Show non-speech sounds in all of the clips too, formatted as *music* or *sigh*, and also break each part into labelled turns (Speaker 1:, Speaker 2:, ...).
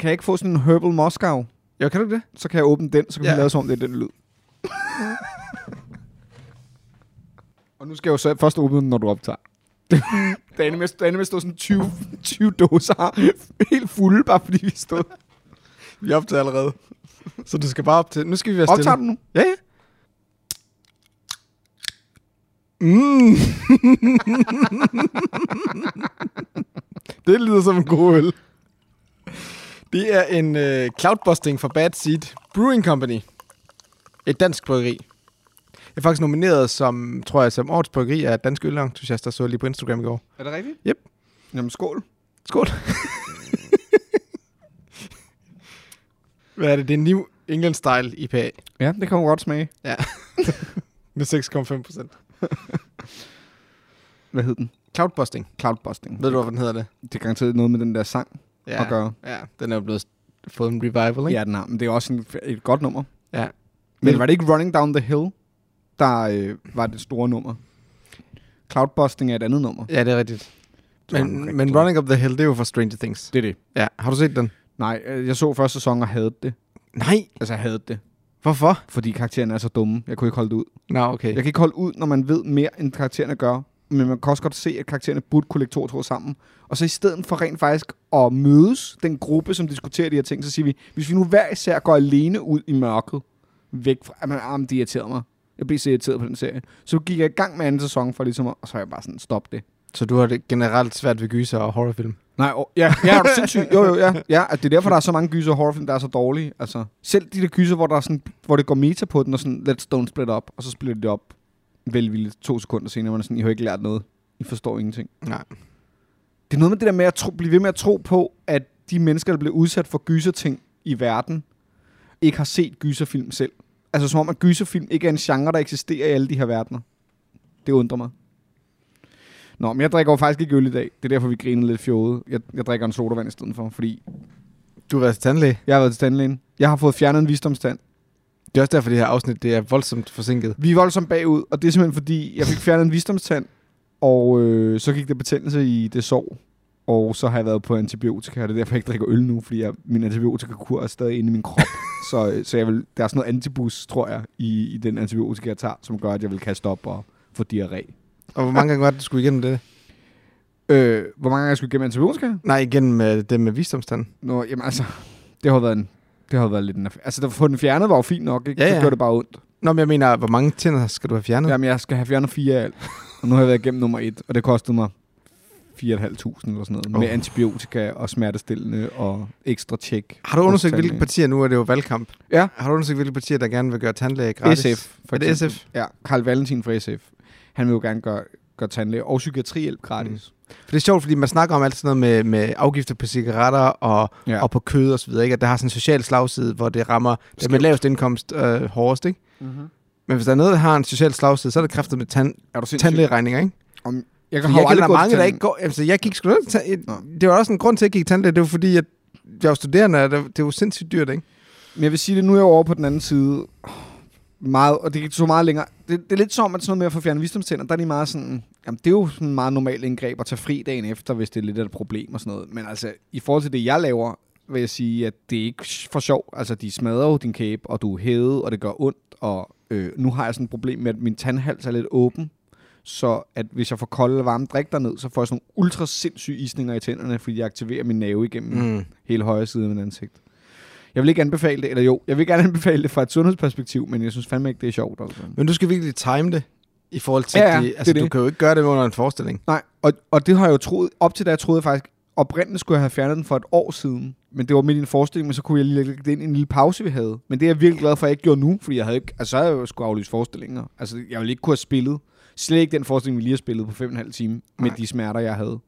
Speaker 1: Kan jeg ikke få sådan en Herbal Moscow?
Speaker 2: Jo, kan du det?
Speaker 1: Så kan jeg åbne den, så kan ja.
Speaker 2: Ja.
Speaker 1: vi lave som om det er den lyd. *laughs* og nu skal jeg jo så først åbne den, når du optager. er er med stå sådan 20, 20 dåser helt fulde, bare fordi vi stod.
Speaker 2: Vi er optaget allerede. Så du skal bare op til... Nu skal vi være stille.
Speaker 1: Optager du nu?
Speaker 2: Ja, ja. Mm. *laughs* det lyder som en god øl. Det er en øh, cloudbusting fra Bad Seed Brewing Company. Et dansk bryggeri. Jeg er faktisk nomineret som, tror jeg, som årets bryggeri af Dansk Ølentusiaster, så jeg lige på Instagram i går.
Speaker 1: Er det rigtigt?
Speaker 2: Yep.
Speaker 1: Jamen skål.
Speaker 2: Skål. *laughs* Hvad er det? Det er New England Style IPA.
Speaker 1: Ja, det kan man godt smage. *laughs*
Speaker 2: Med 6,5 procent.
Speaker 1: Hvad hed den?
Speaker 2: Cloudbusting.
Speaker 1: Cloudbusting.
Speaker 2: Ved du, hvad den hedder det?
Speaker 1: Det er garanteret noget med den der sang
Speaker 2: Ja.
Speaker 1: at gøre.
Speaker 2: Ja, den er jo blevet fået en revival, ikke?
Speaker 1: Ja, den har, men det er også en, et godt nummer.
Speaker 2: Ja.
Speaker 1: Men
Speaker 2: Men-
Speaker 1: var det ikke Running Down the Hill, der øh, var det store nummer? Cloudbusting er et andet nummer.
Speaker 2: Ja, det er rigtigt. Men,
Speaker 1: rigtig
Speaker 2: men. Running Up the Hill, det er jo for Stranger Things.
Speaker 1: Det er det.
Speaker 2: Ja, har du set den?
Speaker 1: Nej, øh, jeg så første sæson og havde det.
Speaker 2: Nej.
Speaker 1: Altså, jeg havde det.
Speaker 2: Hvorfor?
Speaker 1: Fordi karaktererne er så dumme. Jeg kunne ikke holde det ud.
Speaker 2: Nå, okay.
Speaker 1: Jeg kan ikke holde ud, når man ved mere, end karaktererne gør. Men man kan også godt se, at karaktererne burde kunne lægge to og to sammen. Og så i stedet for rent faktisk at mødes, den gruppe, som diskuterer de her ting, så siger vi, hvis vi nu hver især går alene ud i mørket, væk fra, at man, ah, det irriterer mig. Jeg blev så irriteret på den serie. Så gik jeg i gang med anden sæson for ligesom, at- og så er jeg bare sådan, stop det.
Speaker 2: Så du har det generelt svært ved gyser og horrorfilm?
Speaker 1: Nej, oh, ja, ja, er du sindssyg? Jo, jo, ja. ja at det er derfor, der er så mange gyser og horrorfilm, der er så dårlige. Altså, selv de der gyser, hvor, der er sådan, hvor det går meta på den, og sådan, let's don't split up, og så splitter det op velvilligt to sekunder senere, hvor man er sådan, I har ikke lært noget. I forstår ingenting.
Speaker 2: Nej.
Speaker 1: Det er noget med det der med at tro, blive ved med at tro på, at de mennesker, der bliver udsat for gyserting i verden, ikke har set gyserfilm selv. Altså som om, at gyserfilm ikke er en genre, der eksisterer i alle de her verdener. Det undrer mig. Nå, men jeg drikker jo faktisk ikke øl i dag. Det er derfor, vi griner lidt fjode. Jeg, jeg drikker en sodavand i stedet for, fordi
Speaker 2: Du har været til tandlæge.
Speaker 1: jeg har været til tandlægen. Jeg har fået fjernet en visdomstand.
Speaker 2: Det er også derfor, det her afsnit det er voldsomt forsinket.
Speaker 1: Vi er voldsomt bagud, og det er simpelthen fordi, jeg fik fjernet en visdomstand, og øh, så gik der betændelse i det sår, og så har jeg været på antibiotika, og det er derfor, jeg ikke drikker øl nu, fordi jeg, min antibiotikakur er stadig inde i min krop. *laughs* så, øh, så jeg vil, der er sådan noget antibus, tror jeg, i, i den antibiotika, jeg tager, som gør, at jeg vil kaste op og få diarré.
Speaker 2: Og hvor mange gange var det, du skulle igennem det?
Speaker 1: Øh, hvor mange gange jeg skulle igennem antibiotika?
Speaker 2: Nej, igennem øh, det med visdomstand.
Speaker 1: Nå, jamen altså, det har været en, det har været lidt en. Altså, at få den fjernet var jo fint nok, ikke?
Speaker 2: Ja,
Speaker 1: Så
Speaker 2: ja.
Speaker 1: gjorde det bare ondt.
Speaker 2: Nå, men jeg mener, hvor mange tænder skal du have fjernet?
Speaker 1: Jamen, jeg skal have fjernet fire af alt. Og nu har jeg været igennem nummer et, og det kostede mig 4.500 eller sådan noget.
Speaker 2: Oh.
Speaker 1: Med antibiotika og smertestillende og ekstra tjek.
Speaker 2: Har du undersøgt, hvilke partier, nu er det jo valgkamp.
Speaker 1: Ja.
Speaker 2: Har du undersøgt, hvilke partier, der gerne vil gøre tandlæge gratis?
Speaker 1: SF, for
Speaker 2: Er det. SF?
Speaker 1: Ja, Karl Valentin fra SF. Han vil jo gerne gøre, gøre tandlæge og psykiatrihjælp gratis.
Speaker 2: For det er sjovt, fordi man snakker om alt sådan noget med, med afgifter på cigaretter og,
Speaker 1: Ja.
Speaker 2: og på kød og så videre, ikke? At der har sådan en social slagside, hvor det rammer dem med lavest indkomst øh, hårdest, ikke?
Speaker 1: Mm-hmm.
Speaker 2: Men hvis der er noget, der har en social slagside, så er det kræftet med tand,
Speaker 1: Er
Speaker 2: tandlægeregninger, ikke?
Speaker 1: Om, jeg jo
Speaker 2: jeg
Speaker 1: aldrig
Speaker 2: kender mange, der ikke går... Altså, jeg gik sgu. Det var også en grund til, at jeg gik tandlæge. Det var fordi, at jeg var studerende, og det, det var sindssygt dyrt, ikke?
Speaker 1: Men jeg vil sige det, nu er jeg over på den anden side. Meget, og det tog meget længere. Det, det er lidt som, at sådan noget med at få fjernet visdomstænder, der er de meget sådan... Jamen, det er jo sådan meget normalt indgreb at tage fri dagen efter, hvis det er lidt af et problem og sådan noget. Men altså, i forhold til det, jeg laver, vil jeg sige, at det er ikke for sjov. Altså, de smadrer jo din kæbe, og du er hævet, og det gør ondt. Og øh, nu har jeg sådan et problem med, at min tandhals er lidt åben. Så at hvis jeg får kolde eller varme drik derned, så får jeg sådan nogle ultra sindssyge isninger i tænderne, fordi jeg aktiverer min nerve igennem
Speaker 2: Mm.
Speaker 1: hele højre side af min ansigt. Jeg vil ikke anbefale det, eller jo, jeg vil gerne anbefale det fra et sundhedsperspektiv, men jeg synes fandme ikke, det er sjovt. Altså.
Speaker 2: Men du skal virkelig time det i forhold til...
Speaker 1: Ja, ja,
Speaker 2: de,
Speaker 1: det
Speaker 2: altså,
Speaker 1: det.
Speaker 2: du kan jo ikke gøre det under en forestilling.
Speaker 1: Nej, og, og det har jeg jo troet, op til da jeg troede jeg faktisk, oprindeligt skulle jeg have fjernet den for et år siden, men det var midt i en forestilling, men så kunne jeg lige lægge det ind i en lille pause, vi havde. Men det er jeg virkelig glad for, at jeg ikke gjorde nu, fordi jeg havde ikke, altså så havde jeg jo skulle aflyse forestillinger. Altså, jeg ville ikke kunne have spillet, slet ikke den forestilling, vi lige har spillet på fem og en halv time, med
Speaker 2: Nej.
Speaker 1: de smerter, jeg havde.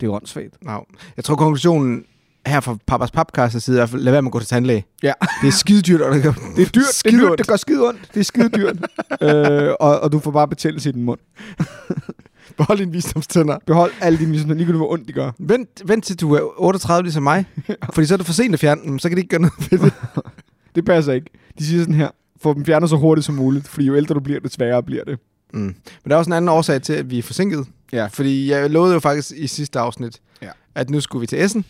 Speaker 1: Det er jo åndssvagt.
Speaker 2: No. Jeg tror, konklusionen her fra Papas Papkastes side i hvert fald, lad være med at gå til tandlæge.
Speaker 1: Ja.
Speaker 2: Det er skide dyrt, og det, gør,
Speaker 1: Det er dyrt, det er
Speaker 2: skide
Speaker 1: dyrt, det gør skide ondt. Det er skide dyrt. *laughs* øh, og, og du får bare betændelse i din mund. *laughs*
Speaker 2: Behold dine visdomstænder.
Speaker 1: Behold alle dine ligesom, ligegyldigt hvor ondt de gør.
Speaker 2: Vent, vent til du er 38 ligesom mig. *laughs* Fordi så er det for sent at fjerne dem, så kan de ikke gøre noget ved det.
Speaker 1: Det passer ikke. De siger sådan her, få dem fjernet så hurtigt som muligt, fordi jo ældre du bliver, det sværere bliver det.
Speaker 2: Mm. Men der er også en anden årsag til, at vi er forsinket.
Speaker 1: Ja.
Speaker 2: Fordi jeg lovede jo faktisk i sidste afsnit,
Speaker 1: Ja.
Speaker 2: at nu skulle vi til Essen.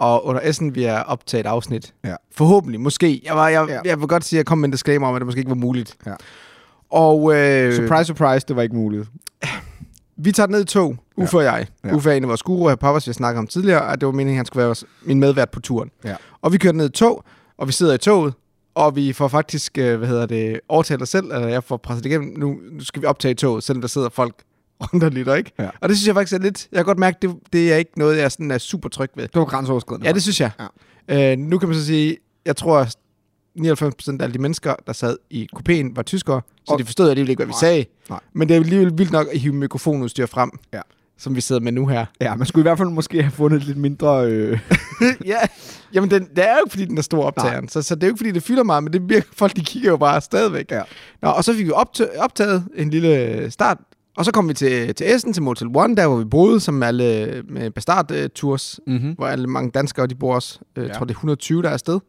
Speaker 1: Ja.
Speaker 2: og under S'en vil jeg optage et afsnit.
Speaker 1: Ja.
Speaker 2: Forhåbentlig, måske. Jeg, var, jeg,
Speaker 1: Ja.
Speaker 2: ja. jeg vil godt sige, at jeg kom med en disclaimer om, at det måske ikke var muligt.
Speaker 1: Ja.
Speaker 2: Og øh,
Speaker 1: Surprise, surprise, det var ikke muligt.
Speaker 2: vi tager ned i tog, Uffe og jeg.
Speaker 1: Ja.
Speaker 2: Ja. Uffe er en af vores guru her på vi har snakket om tidligere, og det var meningen, at han skulle være vores- min medvært på turen.
Speaker 1: Ja.
Speaker 2: Og vi kørte ned i tog, og vi sidder i toget, og vi får faktisk, øh, hvad hedder det, overtalt os selv, eller jeg får presset igennem, nu, nu skal vi optage i toget, selvom der sidder folk *laughs* lidt, ikke?
Speaker 1: Ja.
Speaker 2: Og det synes jeg faktisk er lidt, jeg kan godt mærke, det, det er ikke noget, jeg sådan er super tryg ved.
Speaker 1: Det var grænseoverskridende.
Speaker 2: Ja, det synes jeg. Ja. Øh, nu kan man så sige, jeg tror, at 99% af alle de mennesker, der sad i kupéen, var tyskere, så
Speaker 1: Og-
Speaker 2: de forstod alligevel ikke, hvad vi
Speaker 1: Nej.
Speaker 2: sagde.
Speaker 1: Nej.
Speaker 2: Men det er alligevel vildt nok at hive mikrofonudstyr frem,
Speaker 1: Ja.
Speaker 2: som vi sidder med nu her.
Speaker 1: Ja, man skulle i hvert fald måske have fundet lidt mindre... Øh... *laughs*
Speaker 2: ja, jamen den, det er jo ikke, fordi den er stor optageren, så, så det er jo ikke, fordi det fylder meget, men det virker, folk de kigger jo bare stadigvæk.
Speaker 1: Ja.
Speaker 2: Nå, og så fik vi optaget, optaget en lille start, og så kom vi til, til Essen, til Motel One, der hvor vi boede, som alle med Bastard-tours,
Speaker 1: Mm-hmm.
Speaker 2: hvor alle mange danskere, de bor også. Øh, Jeg
Speaker 1: Ja.
Speaker 2: tror, det er 120, der er afsted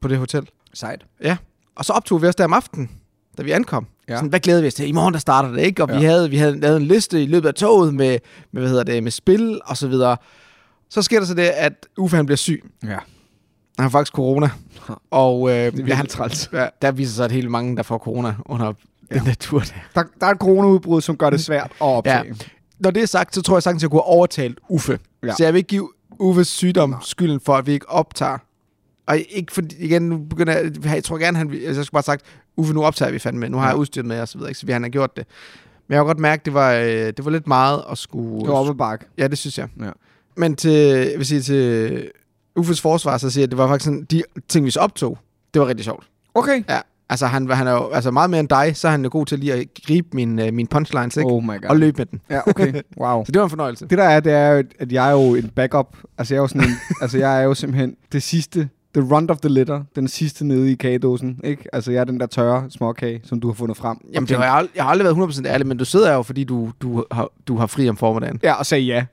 Speaker 2: på det hotel.
Speaker 1: Sejt.
Speaker 2: Ja, og så optog vi os der om aftenen, da vi ankom.
Speaker 1: Ja.
Speaker 2: Sådan, hvad glæder vi os til? I morgen der starter det, ikke? Og ja. Vi, havde, vi havde lavet en liste i løbet af toget med, med, hvad hedder det, med spil og så videre. Så sker der så det, at Uffe han bliver syg.
Speaker 1: Ja.
Speaker 2: Han har faktisk corona. *laughs* Og øh,
Speaker 1: Det er træls.
Speaker 2: ja, der viser sig, at helt mange, der får corona under ja. den der tur der.
Speaker 1: Der, der er et coronaudbrud, som gør det svært at optage. Ja.
Speaker 2: Når det er sagt, så tror jeg sagtens, at jeg kunne have overtalt Uffe.
Speaker 1: Ja.
Speaker 2: Så jeg vil ikke give Uffes sygdom skylden for, at vi ikke optager. Og ikke fordi, igen, nu begynder jeg, jeg tror gerne, han, altså, jeg skulle bare have sagt, Uffe, nu optager vi fandme, nu har
Speaker 1: Ja.
Speaker 2: jeg udstyret med og så videre, ikke? så vi han har gjort det. Men jeg har godt mærke, det var, øh, det var lidt meget at skulle...
Speaker 1: Det var op bakke.
Speaker 2: Ja, det synes jeg.
Speaker 1: Ja.
Speaker 2: Men til, jeg vil sige, til Uffes forsvar, så siger jeg, at det var faktisk sådan, de ting, vi så optog, det var rigtig sjovt.
Speaker 1: Okay.
Speaker 2: Ja, altså han, han er jo altså meget mere end dig, så er han jo god til lige at gribe min, øh, min punchlines, ikke?
Speaker 1: Oh my god.
Speaker 2: og løbe med den.
Speaker 1: Ja, okay. *laughs* Wow.
Speaker 2: Så det var en fornøjelse.
Speaker 1: Det der er, det er jo, at jeg er jo en backup. Altså jeg er jo, sådan en, *laughs* altså, jeg er jo simpelthen det sidste, the runt of the litter, den sidste nede i kagedåsen, ikke? Altså jeg er den der tørre småkage, som du har fundet frem.
Speaker 2: Jamen, det har jeg, jeg har aldrig været 100% ærlig, men du sidder jo, fordi du, du, har, du har fri om formiddagen.
Speaker 1: Ja, og sagde ja.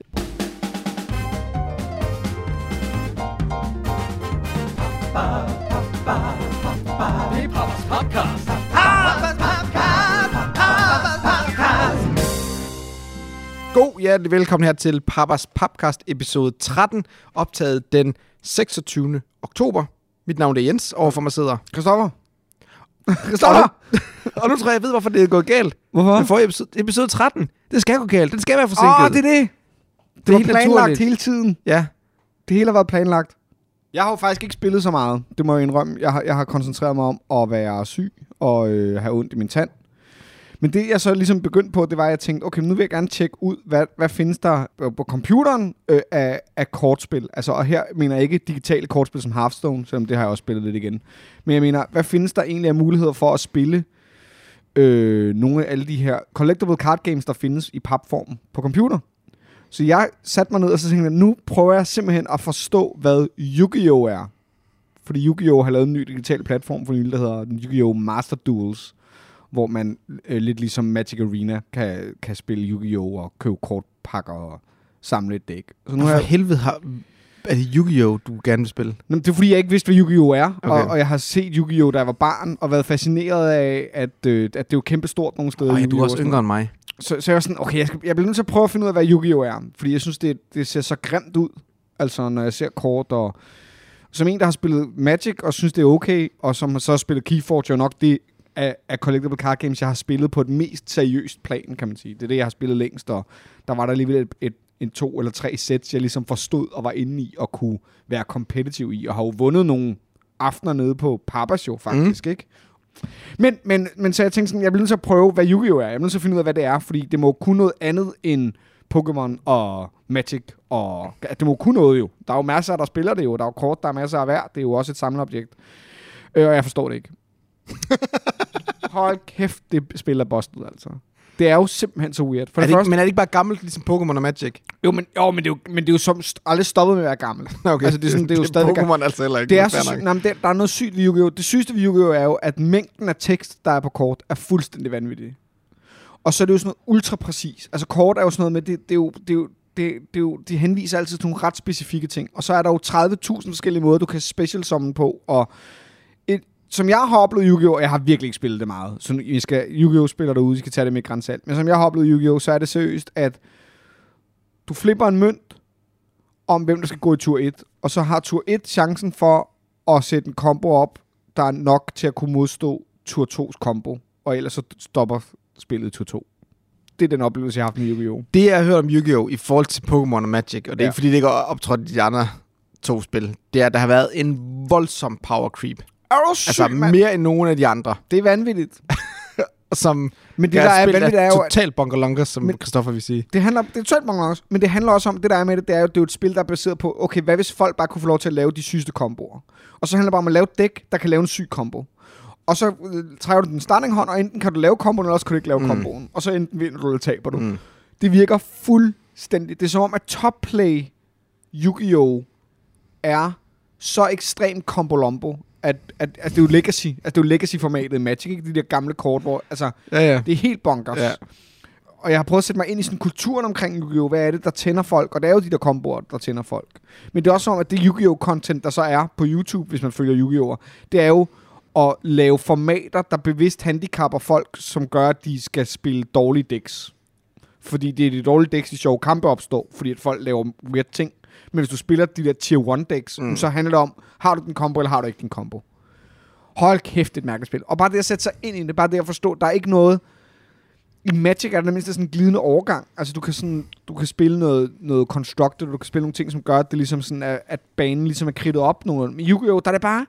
Speaker 2: God hjertelig velkommen her til Papas Papcast episode 13, optaget den 26. oktober. Mit navn er Jens, overfor mig sidder
Speaker 1: Christoffer?
Speaker 2: Christoffer! og nu tror jeg, jeg ved, hvorfor det er gået galt.
Speaker 1: Hvorfor?
Speaker 2: Forrige episode, episode 13, det skal gå galt. Den skal være forsinket.
Speaker 1: Åh, oh, det er det. Det, det var planlagt
Speaker 2: naturligt.
Speaker 1: hele tiden.
Speaker 2: Ja,
Speaker 1: Det hele har været planlagt. Jeg har jo faktisk ikke spillet så meget. Det må jeg indrømme. Jeg har, jeg har koncentreret mig om at være syg og øh, have ondt i min tand. Men det, jeg så ligesom begyndte på, det var, at jeg tænkte, okay, nu vil jeg gerne tjekke ud, hvad, hvad findes der øh, på computeren øh, af, af kortspil. Altså, og her mener jeg ikke digitale kortspil som Hearthstone, selvom det har jeg også spillet lidt igen. Men jeg mener, hvad findes der egentlig af muligheder for at spille øh, nogle af alle de her collectible card games, der findes i papform på computer? Så jeg satte mig ned og så tænkte, jeg, nu prøver jeg simpelthen at forstå, hvad Yu-Gi-Oh! er. Fordi Yu-Gi-Oh! har lavet en ny digital platform for nylig, der hedder Yu-Gi-Oh! Master Duels, hvor man øh, lidt ligesom Magic Arena kan, kan spille Yu-Gi-Oh! og købe kortpakker og samle et dæk. Så nu har jeg,
Speaker 2: helvede har... Er det Yu-Gi-Oh, du gerne vil spille?
Speaker 1: Nå, det er fordi, jeg ikke vidste, hvad Yu-Gi-Oh! er, okay. Og, og jeg har set Yu-Gi-Oh! da jeg var barn, og været fascineret af, at, øh, at det er jo kæmpestort nogle steder.
Speaker 2: Ej,
Speaker 1: Yu-Gi-Oh!
Speaker 2: du er
Speaker 1: og
Speaker 2: også yngre end mig.
Speaker 1: Så, så jeg var sådan, okay, jeg, skal, jeg bliver nødt til at prøve at finde ud af, hvad Yu-Gi-Oh! er. Fordi jeg synes, det, det ser så grimt ud. Altså, når jeg ser kort og... Som en, der har spillet Magic og synes, det er okay, og som har så spillet Keyforge, er nok det af, af Collectible Card Games, jeg har spillet på et mest seriøst plan, kan man sige. Det er det, jeg har spillet længst, og der var der alligevel et, et, en to eller tre sets, jeg ligesom forstod og var inde i og kunne være kompetitiv i, og har jo vundet nogle aftener nede på Papas jo, faktisk, mm. ikke? Men, men, men så jeg tænkte sådan, jeg bliver nødt til at prøve, hvad Yu-Gi-Oh! er. Jeg bliver nødt til at finde ud af, hvad det er, fordi det må kunne noget andet end Pokémon og Magic. Og, det må kunne noget jo. Der er jo masser, der spiller det jo. Der er jo kort, der er masser af hver. Det er jo også et samleobjekt. Øh, og jeg forstår det ikke. *laughs* Hold kæft, det spiller busted, altså. Det er jo simpelthen så weird. For
Speaker 2: Er
Speaker 1: det,
Speaker 2: det,
Speaker 1: første,
Speaker 2: ikke, men er det ikke bare gammelt, ligesom Pokémon og Magic?
Speaker 1: jo, men, jo, men det er jo, men det er jo som, st- aldrig stoppet med at være gammel. *laughs*
Speaker 2: Okay.
Speaker 1: Altså, det er, sådan, *laughs* det er jo stadig
Speaker 2: Pokémon altså heller ikke.
Speaker 1: det er så
Speaker 2: nok.
Speaker 1: Nej, det, der er noget sygt ved Yu-Gi-Oh! Det sygeste ved Yu-Gi-Oh! er jo, at mængden af tekst, der er på kort, er fuldstændig vanvittig. Og så er det jo sådan noget ultra præcis. Altså kort er jo sådan noget med, det, det er jo, det er jo, det, det jo, de henviser altid til nogle ret specifikke ting. Og så er der jo 30.000 forskellige måder, du kan special summon på. Og som jeg har oplevet Yu-Gi-Oh! Jeg har virkelig ikke spillet det meget. Så I skal, Yu-Gi-Oh! spiller derude, I skal tage det med grænsalt. Men som jeg har oplevet Yu-Gi-Oh! så er det seriøst, at du flipper en mønt, om, hvem der skal gå i tur 1. Og så har tur 1 chancen for at sætte en combo op, der er nok til at kunne modstå tur 2's combo. Og ellers så stopper spillet i tur 2. Det er den oplevelse, jeg har haft med Yu-Gi-Oh!
Speaker 2: Det, jeg har hørt om Yu-Gi-Oh! i forhold til Pokémon og Magic, og det er
Speaker 1: Ja.
Speaker 2: ikke fordi, det ikke er optrådt i de andre to spil, det er, at der har været en voldsom power creep.
Speaker 1: Er du
Speaker 2: Altså mere end nogen af de andre,
Speaker 1: Det er vanvittigt. *laughs*
Speaker 2: som
Speaker 1: Men det, der er vanvittigt, er jo, at
Speaker 2: totalt bunkerlunkers, som
Speaker 1: Men-
Speaker 2: Christoffer vil sige.
Speaker 1: det handler, det er totalt også, men det handler også om, det der er med det, det er jo, det er jo et spil, der er baseret på, okay, hvad hvis folk bare kunne få lov til at lave de sygeste komboer? Og så handler det bare om at lave et dæk, der kan lave en syg kombo. Og så øh, trækker du den starting hånd, og enten kan du lave komboen, eller også kan du ikke lave
Speaker 2: Mm.
Speaker 1: komboen. Og så enten vinder du, eller taber du.
Speaker 2: Mm.
Speaker 1: Det virker fuldstændig. Det er som om, at topplay Yu-Gi-Oh! er så ekstremt kombolombo, at, at, at det er jo legacy. Altså, det er jo legacy-formatet i Magic, ikke? De der gamle kort, hvor... Altså,
Speaker 2: Ja, ja.
Speaker 1: det er helt bonkers.
Speaker 2: Ja.
Speaker 1: Og jeg har prøvet at sætte mig ind i sådan kulturen omkring Yu-Gi-Oh! Hvad er det, der tænder folk? Og det er jo de der komboer, der tænder folk. Men det er også som om, at det Yu-Gi-Oh! content, der så er på YouTube, hvis man følger Yu-Gi-Oh! det er jo at lave formater, der bevidst handicapper folk, som gør, at de skal spille dårlige decks. Fordi det er de dårlige decks, de sjove kampe opstår, fordi at folk laver weird ting. Men hvis du spiller de der tier 1 decks,
Speaker 2: Mm.
Speaker 1: så handler det om, har du den combo, eller har du ikke den combo. Hold kæft, et mærkeligt spil. Og bare det at sætte sig ind i det, bare det at forstå, der er ikke noget... I Magic er der mindst sådan en glidende overgang. Altså, du kan, sådan, du kan spille noget, noget constructed, du kan spille nogle ting, som gør, at det ligesom sådan er, at banen ligesom er kridtet op. Nogle. Men Yu-Gi-Oh! der er det bare...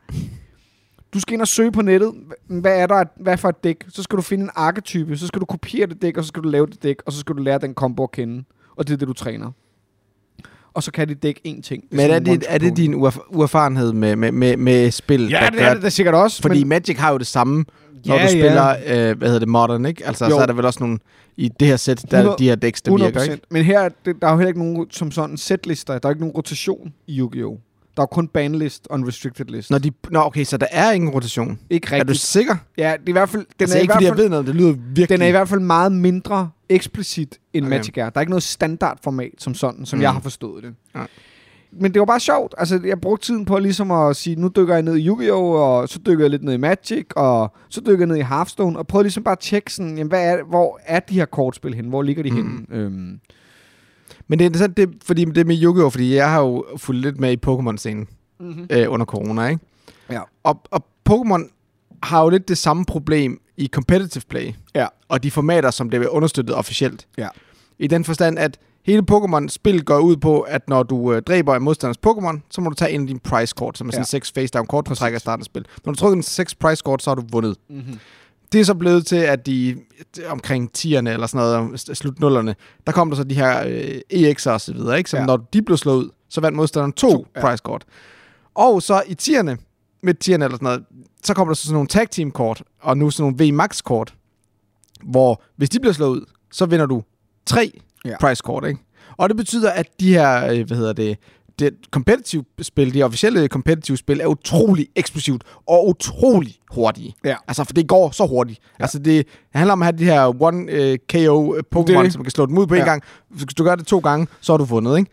Speaker 1: Du skal ind og søge på nettet. Hvad er der hvad for et dæk? Så skal du finde en arketype. Så skal du kopiere det dæk, og så skal du lave det dæk, og så skal du lære den combo at kende. Og det er det, du træner. Og så kan dit dæk én ting.
Speaker 2: Men er det, er det din uerf- uerfarenhed med, med, med, med spil,
Speaker 1: Ja,
Speaker 2: der
Speaker 1: det
Speaker 2: gør
Speaker 1: er det da sikkert også.
Speaker 2: Fordi
Speaker 1: men,
Speaker 2: Magic har jo det samme, når
Speaker 1: Ja,
Speaker 2: du
Speaker 1: ja.
Speaker 2: spiller, øh, hvad hedder det, Modern, ikke? Altså,
Speaker 1: Jo.
Speaker 2: så er der vel også nogle, i det her sæt, der er
Speaker 1: 100
Speaker 2: de her decks, der
Speaker 1: 100%.
Speaker 2: virker, ikke?
Speaker 1: Men her, er det, der er jo heller ikke nogen som sådan setlister. Der er ikke nogen rotation i Yu-Gi-Oh! Der er kun banlist og en restricted list.
Speaker 2: Nå, de, nå, okay, så der er ingen rotation.
Speaker 1: ikke
Speaker 2: Er du
Speaker 1: rigtigt.
Speaker 2: sikker?
Speaker 1: Ja, det er i hvert fald... Den,
Speaker 2: altså,
Speaker 1: er, i
Speaker 2: ikke
Speaker 1: hvert
Speaker 2: fordi jeg
Speaker 1: fald,
Speaker 2: ved noget, det lyder virkelig...
Speaker 1: den er i hvert fald meget mindre eksplicit end
Speaker 2: Okay.
Speaker 1: Magic er. Der er ikke noget standardformat som sådan, som
Speaker 2: Mm.
Speaker 1: jeg har forstået det.
Speaker 2: Nej.
Speaker 1: Men det var bare sjovt. Altså, jeg brugte tiden på ligesom at sige, nu dykker jeg ned i Yu-Gi-Oh! Og så dykker jeg lidt ned i Magic, og så dykker jeg ned i Hearthstone, og prøvede ligesom bare at tjekke sådan, jamen, hvad er, hvor er de her kortspil hen? Hvor ligger de
Speaker 2: Mm.
Speaker 1: henne? Øhm,
Speaker 2: Men det er interessant, det, fordi det med Yu-Gi-Oh! Fordi jeg har jo fulgt lidt med i Pokémon-scenen
Speaker 1: mm-hmm.
Speaker 2: øh, under corona, ikke?
Speaker 1: Ja.
Speaker 2: Og, og Pokémon har jo lidt det samme problem i competitive play,
Speaker 1: Ja.
Speaker 2: og de formater, som det er understøttet officielt.
Speaker 1: Ja.
Speaker 2: I den forstand, at hele Pokémon-spil går ud på, at når du øh, dræber en modstanders Pokémon, så må du tage en af dine price-kort, som er sådan
Speaker 1: Ja.
Speaker 2: seks face-down-kort, du
Speaker 1: Præcis.
Speaker 2: trækker i starten af spil. Når du trykker en seks price-kort, så har du vundet.
Speaker 1: Mm-hmm.
Speaker 2: Det er så blevet til, at de omkring 10'erne eller sådan noget, slut nullerne, der kom der så de her øh, EX'er og så videre, ikke? Så
Speaker 1: Ja.
Speaker 2: når de blev slået ud, så vandt modstanderen to,
Speaker 1: To, ja.
Speaker 2: price-kort. Og så i 10'erne, midt 10'erne eller sådan noget, så kom der så sådan nogle tag team kort, og nu sådan nogle VMAX kort, hvor hvis de bliver slået ud, så vinder du tre
Speaker 1: Ja.
Speaker 2: price kort, ikke? Og det betyder, at de her, øh, hvad hedder det, det competitive spil, de officielle competitive spil, er utrolig eksplosivt og utrolig hurtige.
Speaker 1: Ja.
Speaker 2: Altså, for det går så hurtigt. Ja. Altså, det handler om at have de her one øh, KO
Speaker 1: Det er
Speaker 2: Pokémon,
Speaker 1: det.
Speaker 2: som man kan slå dem ud på ja. en
Speaker 1: Ja.
Speaker 2: gang. Hvis du gør det to gange, så har du vundet, ikke?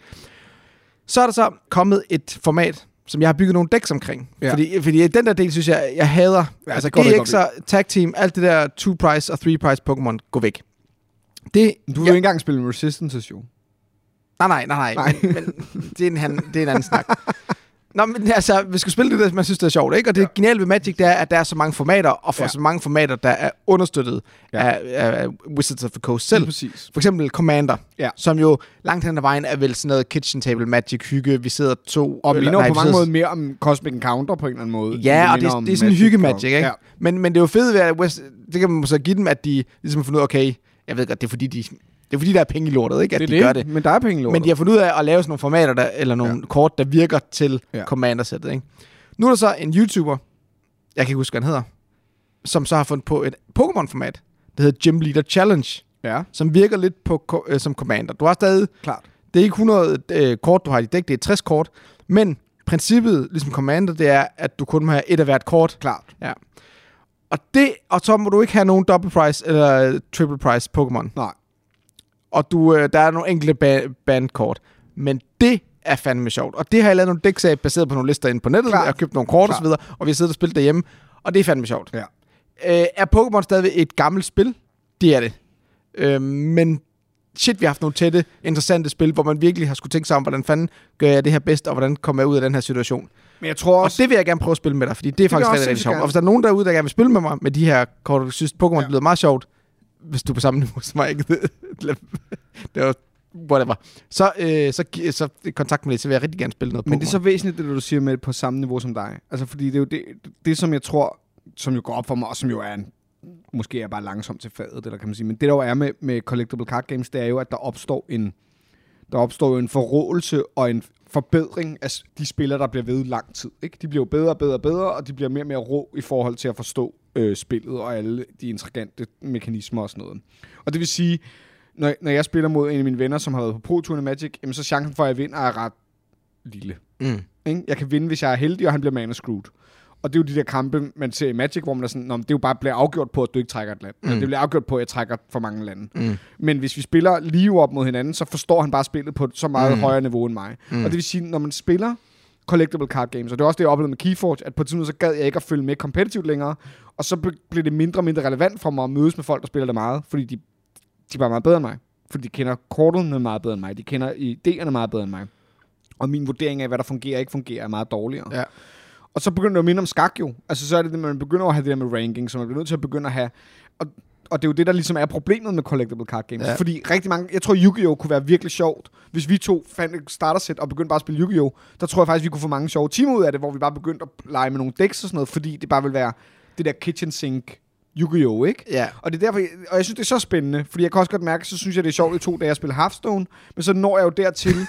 Speaker 2: Så er der så kommet et format, som jeg har bygget nogle decks omkring.
Speaker 1: Ja.
Speaker 2: Fordi, fordi den der del, synes jeg, jeg hader.
Speaker 1: Ja,
Speaker 2: altså
Speaker 1: det det godt
Speaker 2: GX'er, Tag Team, alt det der two price og three price Pokémon, gå væk. Det,
Speaker 1: Du vil jo
Speaker 2: jeg-
Speaker 1: ikke engang spille Resistance, jo.
Speaker 2: Nej, nej, nej, nej. Men, men det, er en, han, det er en anden snak. Nå, men altså, vi skal spille det, der man synes, det er sjovt, ikke? Og det ja. geniale ved Magic, det er, at der er så mange formater, og for ja. Så mange formater, der er understøttet
Speaker 1: Ja.
Speaker 2: af, af Wizards of the Coast selv.
Speaker 1: Præcis.
Speaker 2: For eksempel Commander,
Speaker 1: Ja.
Speaker 2: som jo langt hen ad vejen er vel sådan noget kitchen table magic hygge. Vi sidder to...
Speaker 1: Og minder
Speaker 2: nej,
Speaker 1: på mange måder mere om Cosmic Encounter på en eller anden måde.
Speaker 2: Ja, og det, er- det er sådan
Speaker 1: Magic
Speaker 2: hygge magic, ikke?
Speaker 1: Ja.
Speaker 2: Men, men det er jo fedt ved, at West, det kan man så give dem, at de ligesom har fundet ud af, okay, jeg ved godt, det er fordi, de, det er fordi, der er penge i lortet, ikke? At
Speaker 1: det
Speaker 2: de
Speaker 1: det,
Speaker 2: gør det.
Speaker 1: men der er penge i lortet.
Speaker 2: Men de har fundet ud af at lave sådan nogle formater, der, eller nogle ja. kort, der virker til ja.
Speaker 1: Ja.
Speaker 2: Commander-sættet. Ikke? Nu er der så en YouTuber, jeg kan ikke huske, hvad han hedder, som så har fundet på et Pokémon-format, der hedder Gym Leader Challenge,
Speaker 1: Ja,
Speaker 2: som virker lidt på, øh, som Commander. Du har stadig,
Speaker 1: klart.
Speaker 2: det er ikke 100 øh, kort, du har i dæk, det er 60 kort, men princippet, ligesom Commander, det er, at du kun må have et af hvert kort.
Speaker 1: Klart.
Speaker 2: Og det, og så må du ikke have nogen double price eller øh, triple price Pokémon.
Speaker 1: Nej.
Speaker 2: Og du, øh, der er nogle enkelte ba- bandkort. Men det er fandme sjovt. Og det har jeg lavet nogle decks af, baseret på nogle lister inde på nettet.
Speaker 1: Klart.
Speaker 2: Jeg har købt nogle kort og videre, og vi har siddet og spillet derhjemme. Og det er fandme sjovt.
Speaker 1: Ja.
Speaker 2: Øh, er Pokémon stadigvæk et gammelt spil? Det er det. Øh, men shit, vi har haft nogle tætte, interessante spil, hvor man virkelig har skulle tænke sig om, hvordan fanden gør jeg det her bedst, og hvordan kommer jeg ud af den her situation.
Speaker 1: Men jeg tror
Speaker 2: Og
Speaker 1: også...
Speaker 2: det vil jeg gerne prøve at spille med dig, fordi det er
Speaker 1: vil
Speaker 2: faktisk rigtig, sjovt. Og hvis der er nogen derude, der gerne vil spille med mig med de her kort, du synes, Pokémon
Speaker 1: ja.
Speaker 2: lyder meget sjovt, hvis du er på samme niveau som mig, ikke? *laughs* det var whatever. Så, øh, så, så kontakt med det, så vil jeg rigtig gerne spille noget Pokémon.
Speaker 1: Men det er så væsentligt, det du siger med på samme niveau som dig. Altså, fordi det er jo det, det som jeg tror, som jo går op for mig, og som jo er en, måske er jeg bare langsomt til fadet, eller kan man sige. Men det der jo er med, med Collectible Card Games, det er jo, at der opstår en, der opstår jo en forrådelse og en forbedring af de spillere, der bliver ved lang tid. Ikke? De bliver jo bedre og bedre og bedre, og de bliver mere og mere rå i forhold til at forstå øh, spillet og alle de intrigante mekanismer og sådan noget. Og det vil sige, når, når jeg spiller mod en af mine venner, som har været på Pro Tour i Magic, jamen, så chancen for, at jeg vinder er ret lille.
Speaker 2: Mm.
Speaker 1: Ikke? Jeg kan vinde, hvis jeg er heldig, og han bliver mana screwed. Og det er jo de der kampe, man ser i Magic, hvor man er sådan, Nå, det er jo bare bliver afgjort på, at du ikke trækker et land. Mm. Det bliver afgjort på, at jeg trækker for mange lande.
Speaker 2: Mm.
Speaker 1: Men hvis vi spiller lige op mod hinanden, så forstår han bare spillet på et så meget
Speaker 2: Mm.
Speaker 1: højere niveau end mig.
Speaker 2: Mm.
Speaker 1: Og det vil sige, når man spiller collectible card games, og det er også det, jeg oplevede med Keyforge, at på et tidspunkt så gad jeg ikke at følge med kompetitivt længere, og så ble- blev det mindre og mindre relevant for mig at mødes med folk, der spiller det meget, fordi de, de er bare meget bedre end mig. Fordi de kender kortene meget bedre end mig, de kender idéerne meget bedre end mig. Og min vurdering af, hvad der fungerer og ikke fungerer, er meget dårligere.
Speaker 2: Ja.
Speaker 1: Og så begynder det at minde om skak jo. Altså så er det, det, man begynder at have det der med ranking, så man bliver nødt til at begynde at have... Og, og det er jo det, der ligesom er problemet med collectible card games.
Speaker 2: Ja.
Speaker 1: Ja. Fordi rigtig mange... Jeg tror, Yu-Gi-Oh! kunne være virkelig sjovt. Hvis vi to fandt et startersæt og begyndte bare at spille Yu-Gi-Oh! Der tror jeg faktisk, vi kunne få mange sjove timer ud af det, hvor vi bare begyndte at lege med nogle decks og sådan noget, fordi det bare vil være det der kitchen sink Yu-Gi-Oh! ikke?
Speaker 2: Ja.
Speaker 1: Og det er derfor, og jeg synes, det er så spændende, fordi jeg kan også godt mærke, så synes jeg, det er sjovt i to dage at spille Hearthstone, men så når jeg jo dertil, *laughs*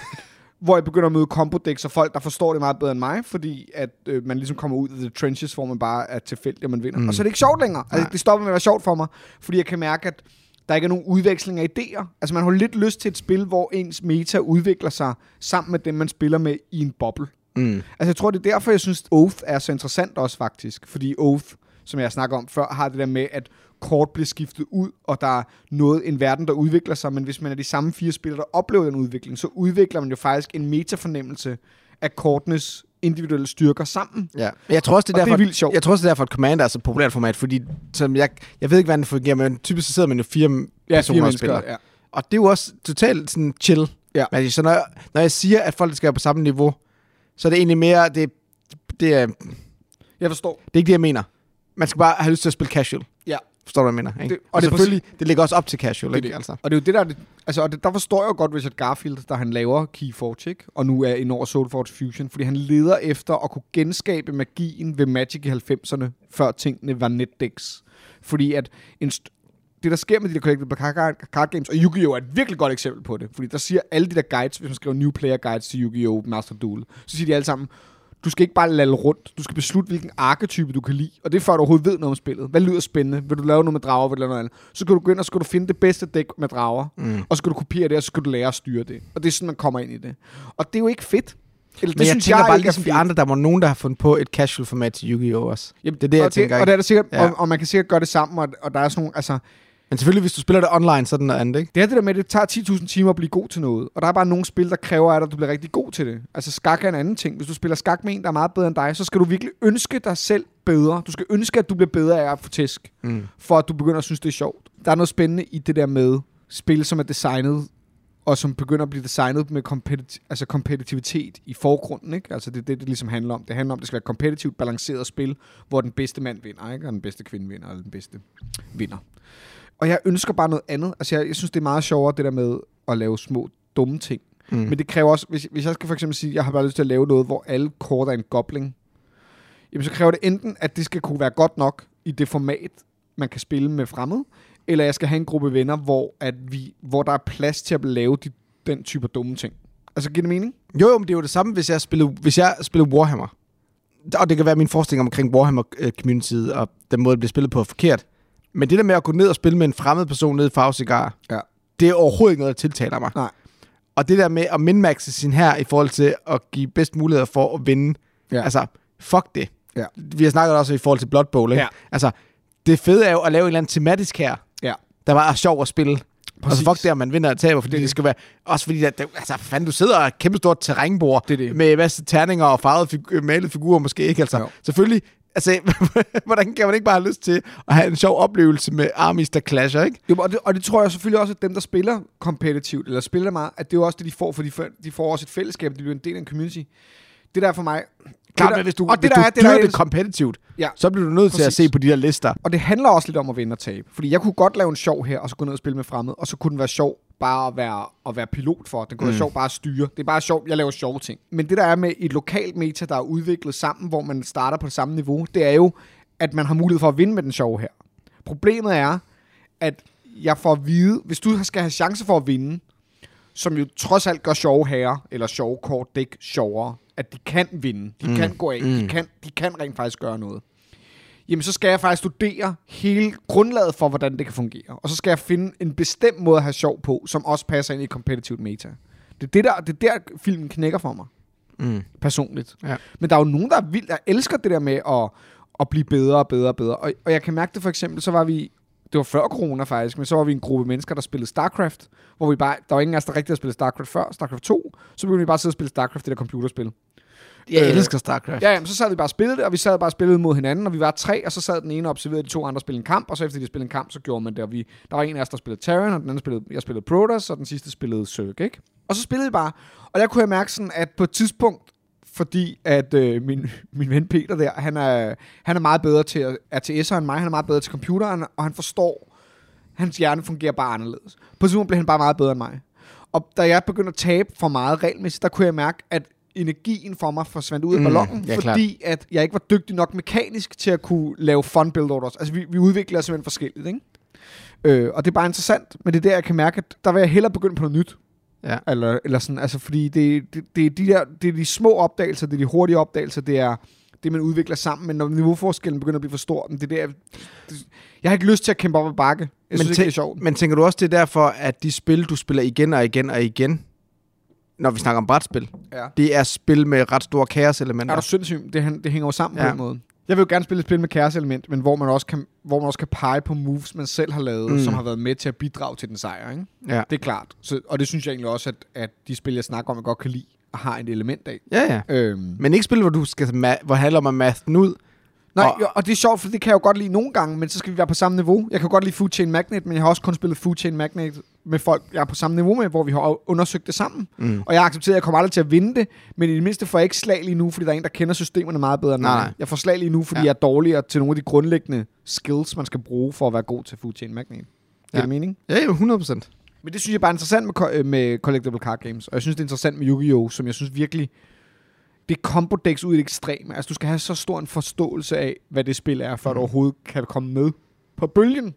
Speaker 1: hvor jeg begynder at møde combo decks og folk, der forstår det meget bedre end mig, fordi at øh, man ligesom kommer ud af the trenches, hvor man bare er tilfældig, og man vinder.
Speaker 2: Mm.
Speaker 1: Og så er det ikke sjovt længere. Altså, det stopper med at være sjovt for mig, fordi jeg kan mærke, at der ikke er nogen udveksling af idéer. Altså man har lidt lyst til et spil, hvor ens meta udvikler sig sammen med dem, man spiller med i en boble.
Speaker 2: Mm.
Speaker 1: Altså jeg tror, det er derfor, jeg synes, Oath er så interessant også faktisk. Fordi Oath, som jeg snakker om før, har det der med, at kort bliver skiftet ud, og der er noget, en verden, der udvikler sig. Men hvis man er de samme fire spillere, der oplever den udvikling, så udvikler man jo faktisk en metafornemmelse af kortenes individuelle styrker sammen.
Speaker 2: Ja. Jeg tror også, det er,
Speaker 1: Og det er
Speaker 2: derfor,
Speaker 1: vildt sjovt.
Speaker 2: Jeg tror også, det er derfor, at Commander er så populært format, fordi som jeg, jeg ved ikke, hvordan det fungerer, men typisk så sidder man jo fire personer og spiller.
Speaker 1: ja.
Speaker 2: Og det er jo også totalt sådan chill.
Speaker 1: Ja.
Speaker 2: Men så når jeg, når jeg siger, at folk skal være på samme niveau, så er det egentlig mere, det, det, er, det
Speaker 1: Jeg forstår.
Speaker 2: er ikke det, jeg mener. Man skal bare have lyst til at spille casual.
Speaker 1: Ja.
Speaker 2: Forstår du, hvad jeg mener? Ikke?
Speaker 1: Det-
Speaker 2: og,
Speaker 1: og
Speaker 2: og
Speaker 1: det
Speaker 2: selvfølgelig, det ligger også op til casual,
Speaker 1: Det
Speaker 2: ikke?
Speaker 1: det.
Speaker 2: Altså.
Speaker 1: Og det er jo det, der er det, altså, og det, der forstår jeg godt Richard Garfield, der han laver Keyforge, ikke? og nu er over Soulforge Fusion, fordi han leder efter at kunne genskabe magien ved Magic i 90'erne, før tingene var netdecks. Fordi at en det, der sker med de der collectible card, card games, og Yu-Gi-Oh! er et virkelig godt eksempel på det, fordi der siger alle de der guides, hvis man skriver new player guides til Yu-Gi-Oh! Master Duel, så siger de alle sammen, du skal ikke bare lalle rundt. Du skal beslutte, hvilken arketype du kan lide. Og det er før, du overhovedet ved noget om spillet. Hvad lyder spændende? Vil du lave noget med drager? Vil du lave noget andet? Så kan du gå ind og så skal du finde det bedste dæk med drager.
Speaker 2: Mm.
Speaker 1: Og så skal du kopiere det, og så skal du lære at styre det. Og det er sådan, man kommer ind i det. Og det er jo ikke fedt. Eller,
Speaker 2: Men jeg tænker bare,
Speaker 1: ikke er
Speaker 2: ligesom de andre, der var nogen, der har fundet på et casual format til Yu-Gi-Oh! også.
Speaker 1: Jamen,
Speaker 2: det er det, jeg
Speaker 1: og
Speaker 2: tænker,
Speaker 1: Det, og det er der sikkert,
Speaker 2: Ja.
Speaker 1: og, og, man kan sikkert gøre det sammen, og, og der er sådan nogle, altså,
Speaker 2: Men selvfølgelig, hvis du spiller det online, så er det noget andet, ikke?
Speaker 1: det er det der med, at det tager 10.000 timer at blive god til noget. Og der er bare nogle spil, der kræver at du bliver rigtig god til det. Altså skak er en anden ting. Hvis du spiller skak med en, der er meget bedre end dig, så skal du virkelig ønske dig selv bedre. Du skal ønske, at du bliver bedre af at få tæsk.
Speaker 2: Mm.
Speaker 1: for at du begynder at synes, det er sjovt. Der er noget spændende i det der med spil, som er designet, og som begynder at blive designet med competi- altså kompetitivitet i forgrunden. Ikke? Altså det er det, det ligesom handler om. Det handler om, at det skal være et kompetitivt, balanceret spil, hvor den bedste mand vinder, ikke? og den bedste kvinde vinder, eller den bedste vinder. Og jeg ønsker bare noget andet. Altså jeg, jeg synes, det er meget sjovere, det der med at lave små dumme ting.
Speaker 2: Mm.
Speaker 1: Men det kræver også, hvis, hvis jeg skal for eksempel sige, at jeg har bare lyst til at lave noget, hvor alle kort er en gobling, jamen så kræver det enten, at det skal kunne være godt nok i det format, man kan spille med fremmed, eller jeg skal have en gruppe venner, hvor, at vi, hvor der er plads til at lave de, den type dumme ting. Altså, giver det mening?
Speaker 2: Jo, jo, men det er jo det samme, hvis jeg spiller, hvis jeg spiller Warhammer. Og det kan være min forestilling omkring Warhammer-communityet, og den måde, det bliver spillet på er forkert. Men det der med at gå ned og spille med en fremmed person nede i Farvecigar,
Speaker 1: Ja.
Speaker 2: det er overhovedet ikke noget, der tiltaler mig.
Speaker 1: Nej.
Speaker 2: Og det der med at minmaxe sin her i forhold til at give bedst muligheder for at vinde,
Speaker 1: Ja.
Speaker 2: altså, fuck det.
Speaker 1: Ja.
Speaker 2: Vi har snakket også i forhold til Blood Bowl, ikke?
Speaker 1: Ja.
Speaker 2: Altså, det fede er jo at lave en eller anden tematisk her,
Speaker 1: Ja.
Speaker 2: der var sjov at spille. Præcis. Altså fuck det, om man vinder og taber, fordi
Speaker 1: Det
Speaker 2: det, skal være... Også fordi, at, det, altså fanden, du sidder og et kæmpe stort terrænbord
Speaker 1: Det det.
Speaker 2: med masse terninger og farvede figu- malede figurer måske ikke. Altså,
Speaker 1: Jo.
Speaker 2: selvfølgelig Altså, *laughs* hvordan kan man ikke bare have lyst til at have en sjov oplevelse med armies, der clasher, ikke?
Speaker 1: Jo, og, det, og det tror jeg selvfølgelig også, at dem, der spiller kompetitivt, eller spiller meget, at det er jo også det, de får, for de får, de får også et fællesskab, de bliver en del af en community. Det der er for mig...
Speaker 2: Klart,
Speaker 1: det der,
Speaker 2: hvis du,
Speaker 1: og
Speaker 2: hvis
Speaker 1: det,
Speaker 2: du
Speaker 1: der er, det, der er,
Speaker 2: det kompetitivt,
Speaker 1: Ja.
Speaker 2: så bliver du nødt til at
Speaker 1: Præcis.
Speaker 2: se på de her lister.
Speaker 1: Og det handler også lidt om at vinde og tabe. Fordi jeg kunne godt lave en sjov her, og så gå ned og spille med fremmede, og så kunne den være sjov bare at være, at være pilot for. Den kunne mm. være sjov bare at styre. Det er bare sjovt, jeg laver sjove ting. Men det der er med et lokalt meta, der er udviklet sammen, hvor man starter på det samme niveau, det er jo, at man har mulighed for at vinde med den sjove her. Problemet er, at jeg får at vide, hvis du skal have chance for at vinde, som jo trods alt gør sjove herrer, eller sjove kort dæk sjovere, at de kan vinde, de mm. kan gå af, mm. de, kan, de kan rent faktisk gøre noget. Jamen, så skal jeg faktisk studere hele grundlaget for, hvordan det kan fungere. Og så skal jeg finde en bestemt måde at have sjov på, som også passer ind i et competitive meta. Det er, det der, det er der, filmen knækker for mig,
Speaker 2: Mm.
Speaker 1: personligt.
Speaker 2: Ja.
Speaker 1: Men der er jo nogen, der er vildt, der elsker det der med at, at blive bedre og bedre og bedre. Og, og jeg kan mærke det for eksempel, så var vi, det var før corona faktisk, men så var vi en gruppe mennesker, der spillede StarCraft, hvor vi bare, der var ingen af os, der rigtig havde spillet StarCraft før, StarCraft 2, så begyndte vi bare at sidde og spille StarCraft, det der computerspil.
Speaker 2: Jeg
Speaker 1: Øh,
Speaker 2: elsker StarCraft.
Speaker 1: Ja, jamen, så sad vi bare og spillede det, og vi sad bare og spillede mod hinanden, og vi var tre, og så sad den ene og observerede de to andre spille en kamp, og så efter de spillede en kamp, så gjorde man det, og vi, der var en af os, der spillede Terran, og den anden spillede, jeg spillede Protoss, og den sidste spillede Zerg, ikke? Og så spillede vi bare, og der kunne jeg mærke sådan, at på et tidspunkt, fordi at øh, min, *laughs* min ven Peter der, han er, han er meget bedre til at- RTS'er end mig, han er meget bedre til computeren, og han forstår, hans hjerne fungerer bare anderledes. På et tidspunkt blev han bare meget bedre end mig. Og da jeg begyndte at tabe for meget regelmæssigt, der kunne jeg mærke, at energien for mig forsvandt ud af
Speaker 2: Mm,
Speaker 1: ballonen,
Speaker 2: ja,
Speaker 1: fordi at jeg ikke var dygtig nok mekanisk til at kunne lave fun build orders. Altså, vi, vi udvikler os simpelthen forskelligt, ikke? Øh, og det er bare interessant, men det er der, jeg kan mærke, at der vil jeg hellere begynde på noget nyt.
Speaker 2: Ja.
Speaker 1: Eller, eller sådan, altså, fordi det, det, det, er de der, det er de små opdagelser, det er de hurtige opdagelser, det er det, man udvikler sammen, men når niveauforskellen begynder at blive for stor, men det er der, det, jeg har ikke lyst til at kæmpe op ad bakke. Jeg synes ikke, det er sjovt.
Speaker 2: Men tænker du også, det er derfor, at de spil, du spiller igen og igen og igen, når vi snakker om brætspil,
Speaker 1: Ja.
Speaker 2: det er spil med ret store kaos-elementer.
Speaker 1: Er du sindssyg? Det, det hænger jo sammen ja. på den måde. Jeg vil jo gerne spille et spil med kaos-element, men hvor man, også kan, hvor man også kan pege på moves, man selv har lavet, mm. Som har været med til at bidrage til den sejr. Ikke?
Speaker 2: Ja.
Speaker 1: Det er klart. Så, og det synes jeg egentlig også, at, at de spil, jeg snakker om, jeg godt kan lide, har et element af.
Speaker 2: ja, ja.
Speaker 1: Øhm,
Speaker 2: Men ikke spil, hvor du skal hvor handler om at math den ud.
Speaker 1: Nej,
Speaker 2: Og-
Speaker 1: og, det er sjovt, for det kan jeg jo godt lide nogle gange, men så skal vi være på samme niveau. Jeg kan godt lide Food Chain Magnet, men jeg har også kun spillet Food Chain Magnet med folk, jeg er på samme niveau med, hvor vi har undersøgt det sammen.
Speaker 2: Mm.
Speaker 1: Og jeg har accepteret, at jeg kommer aldrig til at vinde det, men i det mindste får jeg ikke slag lige nu, fordi der er en, der kender systemerne meget bedre end
Speaker 2: Nej,
Speaker 1: mig.
Speaker 2: nej.
Speaker 1: Jeg får slag lige nu, fordi
Speaker 2: Ja.
Speaker 1: jeg er dårligere til nogle af de grundlæggende skills, man skal bruge for at være god til Food Chain Magnet. Giver
Speaker 2: Ja.
Speaker 1: det mening?
Speaker 2: Ja, jo, 100%.
Speaker 1: Men det synes jeg bare er interessant med, øh, med Collectible Card Games. Og jeg synes, det er interessant med Yu-Gi-Oh!, som jeg synes virkelig... Det er combo decks ud i det ekstreme. Altså, du skal have så stor en forståelse af, hvad det spil er, før mm. du overhovedet kan komme med på bølgen.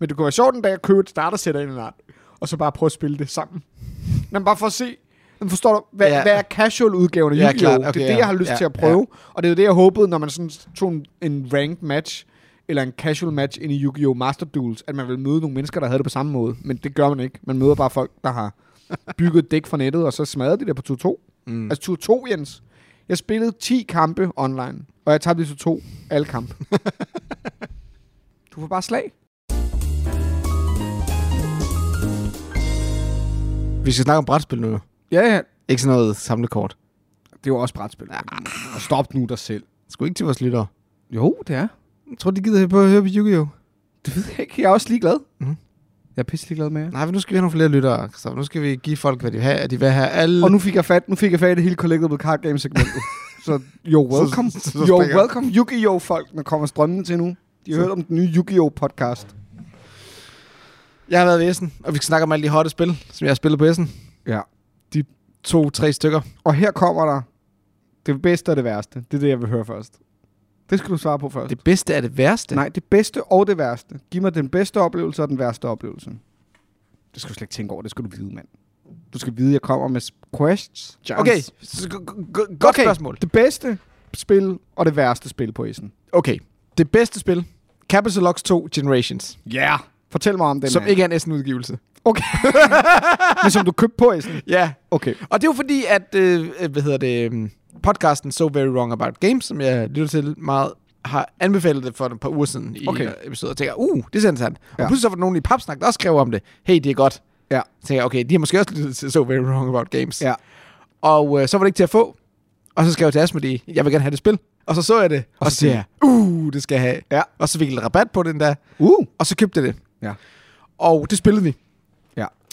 Speaker 1: Men det kunne være sjovt en dag at købe et startersæt af en eller anden, og så bare prøve at spille det sammen. Men bare for at se, men forstår du, hvad, ja.
Speaker 2: Ja.
Speaker 1: hvad er casual-udgaven af
Speaker 2: Ja,
Speaker 1: Yu-Gi-Oh?
Speaker 2: klart.
Speaker 1: det
Speaker 2: Okay,
Speaker 1: er det,
Speaker 2: ja.
Speaker 1: jeg har lyst
Speaker 2: Ja,
Speaker 1: til at prøve. Og det er det, jeg håbede, når man sådan tog en, en ranked match, eller en casual match ind i Yu-Gi-Oh! Master Duels, at man vil møde nogle mennesker, der havde det på samme måde. Men det gør man ikke. Man møder bare folk, der har *laughs* bygget et dæk fra nettet, og så smadrer de det på tur 2.
Speaker 2: Mm.
Speaker 1: Altså tur 2, Jens. Jeg spillede 10 kampe online, og jeg tabte i tur 2 alle kampe. *laughs* du får bare slag.
Speaker 2: Vi skal snakke om brætspil nu.
Speaker 1: Ja, ja.
Speaker 2: Ikke sådan noget samlekort.
Speaker 1: Det jo også brætspil. Og stop nu dig selv.
Speaker 2: Skal ikke til vores lyttere.
Speaker 1: Jo, det er.
Speaker 2: Jeg tror, de gider på at høre på Yu-Gi-Oh!
Speaker 1: Det ved jeg ikke. Jeg er også ligeglad.
Speaker 2: Mhm.
Speaker 1: Jeg er pisselig glad med jer.
Speaker 2: Nej, men nu skal vi have nogle flere lyttere. Så nu skal vi give folk, hvad de vil have. At de vil have alle...
Speaker 1: Og nu fik jeg fat, nu fik jeg fat i det hele Collectible Card Game segmentet. *laughs* så you're welcome.
Speaker 2: Så- så- så
Speaker 1: you're welcome. Yu-Gi-Oh! folk, der kommer strømmende til nu. De har hørt om den nye Yu-Gi-Oh! podcast.
Speaker 2: Jeg har været ved Essen, og vi skal snakke om alle de hotte spil, som jeg har spillet på Essen.
Speaker 1: Ja.
Speaker 2: To-tre stykker.
Speaker 1: Og her kommer der det bedste og det værste. Det er det, jeg vil høre først. Det skal du svare på først.
Speaker 2: Det bedste er det værste.
Speaker 1: Nej, det bedste og det værste. Giv mig den bedste oplevelse og den værste oplevelse. Det skal du slet ikke tænke over. Det skal du vide, mand. Du skal vide, at jeg kommer med questions.
Speaker 2: Okay, godt
Speaker 1: Okay.
Speaker 2: spørgsmål.
Speaker 1: Det bedste spil og det værste spil på isen.
Speaker 2: Okay, det bedste spil. Capital Locks 2 Generations.
Speaker 1: Ja. Yeah. Fortæl mig om den.
Speaker 2: som
Speaker 1: her.
Speaker 2: ikke er en Essen-udgivelse.
Speaker 1: Okay. *laughs* Men som du købte på isen.
Speaker 2: Ja.
Speaker 1: Okay.
Speaker 2: Og det er jo fordi, at, øh, øh, hvad hedder det, øh, podcasten So Very Wrong About Games, som jeg lytter til meget, har anbefalet det for et par uger siden i
Speaker 1: Okay.
Speaker 2: episoder, og tænker, uh, det er interessant. Ja. Og pludselig så var der nogen i Papsnak, der også skrev om det. Hey, det er godt.
Speaker 1: Ja.
Speaker 2: Så tænker jeg, okay, de har måske også lyttet til So Very Wrong About Games.
Speaker 1: Ja.
Speaker 2: Og øh, så var det ikke til at få. Og så skrev jeg til Asmodee, jeg vil gerne have det spil. Og så så jeg det, og,
Speaker 1: Og
Speaker 2: så
Speaker 1: så
Speaker 2: siger jeg, uh, det skal jeg have.
Speaker 1: Ja.
Speaker 2: Og så fik jeg lidt rabat på den der,
Speaker 1: Uh.
Speaker 2: og så købte jeg det.
Speaker 1: Ja.
Speaker 2: Og det spillede vi.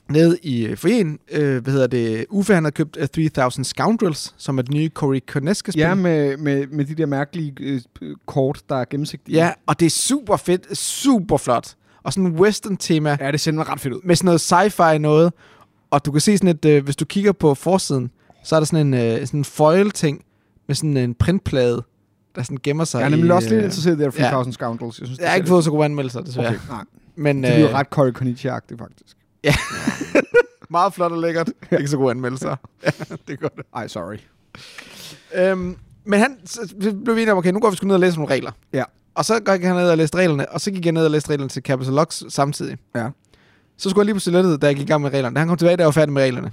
Speaker 1: Ja.
Speaker 2: Nede i øh, foyen, øh, hvad hedder det, Uffe han havde købt uh, 3000 Scoundrels, som er det nye Cory Koneske-spil.
Speaker 1: Ja, med, med, med de der mærkelige øh, kort, der er gennemsigtige.
Speaker 2: ja, og det er super fedt, super flot. Og sådan en western-tema,
Speaker 1: Ja, det ser mig ret fedt ud.
Speaker 2: med sådan noget sci-fi noget. Og du kan se sådan et, øh, hvis du kigger på forsiden, så er der sådan en, øh, sådan en foil-ting med sådan en printplade, der sådan gemmer sig
Speaker 1: Jeg er nemlig
Speaker 2: i,
Speaker 1: også lidt
Speaker 2: øh,
Speaker 1: interesseret i det
Speaker 2: ja.
Speaker 1: 3000 Scoundrels. Jeg, synes,
Speaker 2: Jeg har ikke fået så gode anmeldelser, desværre.
Speaker 1: Okay. nej.
Speaker 2: Men
Speaker 1: Det lyder
Speaker 2: øh,
Speaker 1: ret Corey Konichi-agtigt, faktisk. *laughs*
Speaker 2: meget flot og lækkert. ikke så gode anmeldelser. ja, *laughs* det gør det.
Speaker 1: Ej, sorry.
Speaker 2: Øhm, men han så blev vi enige om, okay, nu går vi sgu ned og læser nogle regler.
Speaker 1: Ja.
Speaker 2: Og så gik han ned og læste reglerne, og så gik jeg ned og læste reglerne til Capital Locks samtidig.
Speaker 1: Ja.
Speaker 2: Så skulle jeg lige på toilettet, da jeg gik i gang med reglerne. Da han kom tilbage, jeg var færdig med reglerne.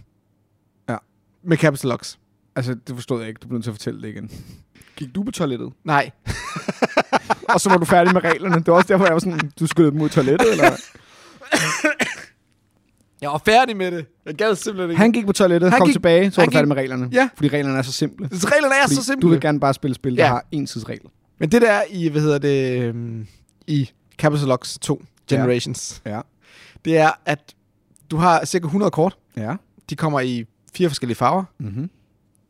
Speaker 1: Ja.
Speaker 2: Med Capital Locks.
Speaker 1: Altså, det forstod jeg ikke. Du bliver nødt til at fortælle det igen. Gik du på toilettet?
Speaker 2: Nej. *laughs*
Speaker 1: og så var du færdig med reglerne. Det var også derfor, jeg var sådan, du skulle mod toilettet, eller?
Speaker 2: Jeg var færdig med det. Jeg gad simpelthen ikke.
Speaker 1: Han gik på toilettet,
Speaker 2: Han
Speaker 1: kom
Speaker 2: gik-
Speaker 1: tilbage, så var du færdig med reglerne.
Speaker 2: Ja.
Speaker 1: Fordi reglerne er så simple.
Speaker 2: Reglerne er
Speaker 1: Fordi
Speaker 2: så simple.
Speaker 1: Du vil gerne bare spille spil, der
Speaker 2: Ja.
Speaker 1: har en tids regel.
Speaker 2: Men det der er i, hvad hedder det, øhm, i Capital Locks 2 Generations,
Speaker 1: Ja.
Speaker 2: det er, at du har cirka 100 kort.
Speaker 1: Ja.
Speaker 2: De kommer i fire forskellige farver.
Speaker 1: Mm-hmm.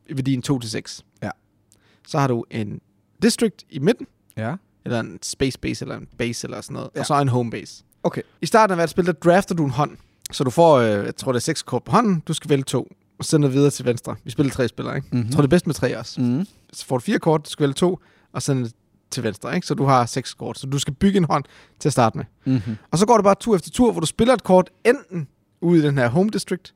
Speaker 2: i værdien 2 til 6.
Speaker 1: Ja.
Speaker 2: Så har du en district i midten,
Speaker 1: Ja.
Speaker 2: eller en space base, eller en base, eller sådan noget, ja.
Speaker 1: Ja.
Speaker 2: og så en home base.
Speaker 1: Okay.
Speaker 2: I starten af hvert spil, der drafter du en hånd. Så du får, øh, jeg tror det er 6 kort på hånden, du skal vælge to, og sende videre til venstre. Vi spiller tre spillere, ikke?
Speaker 1: Mm-hmm.
Speaker 2: Jeg tror det er bedst med tre også.
Speaker 1: Mm.
Speaker 2: Så får du fire kort, du skal vælge to, og sende det til venstre, ikke? Så du har seks kort, så du skal bygge en hånd til at starte med.
Speaker 1: Mm-hmm.
Speaker 2: Og så går det bare tur efter tur, hvor du spiller et kort enten ude i den her home district,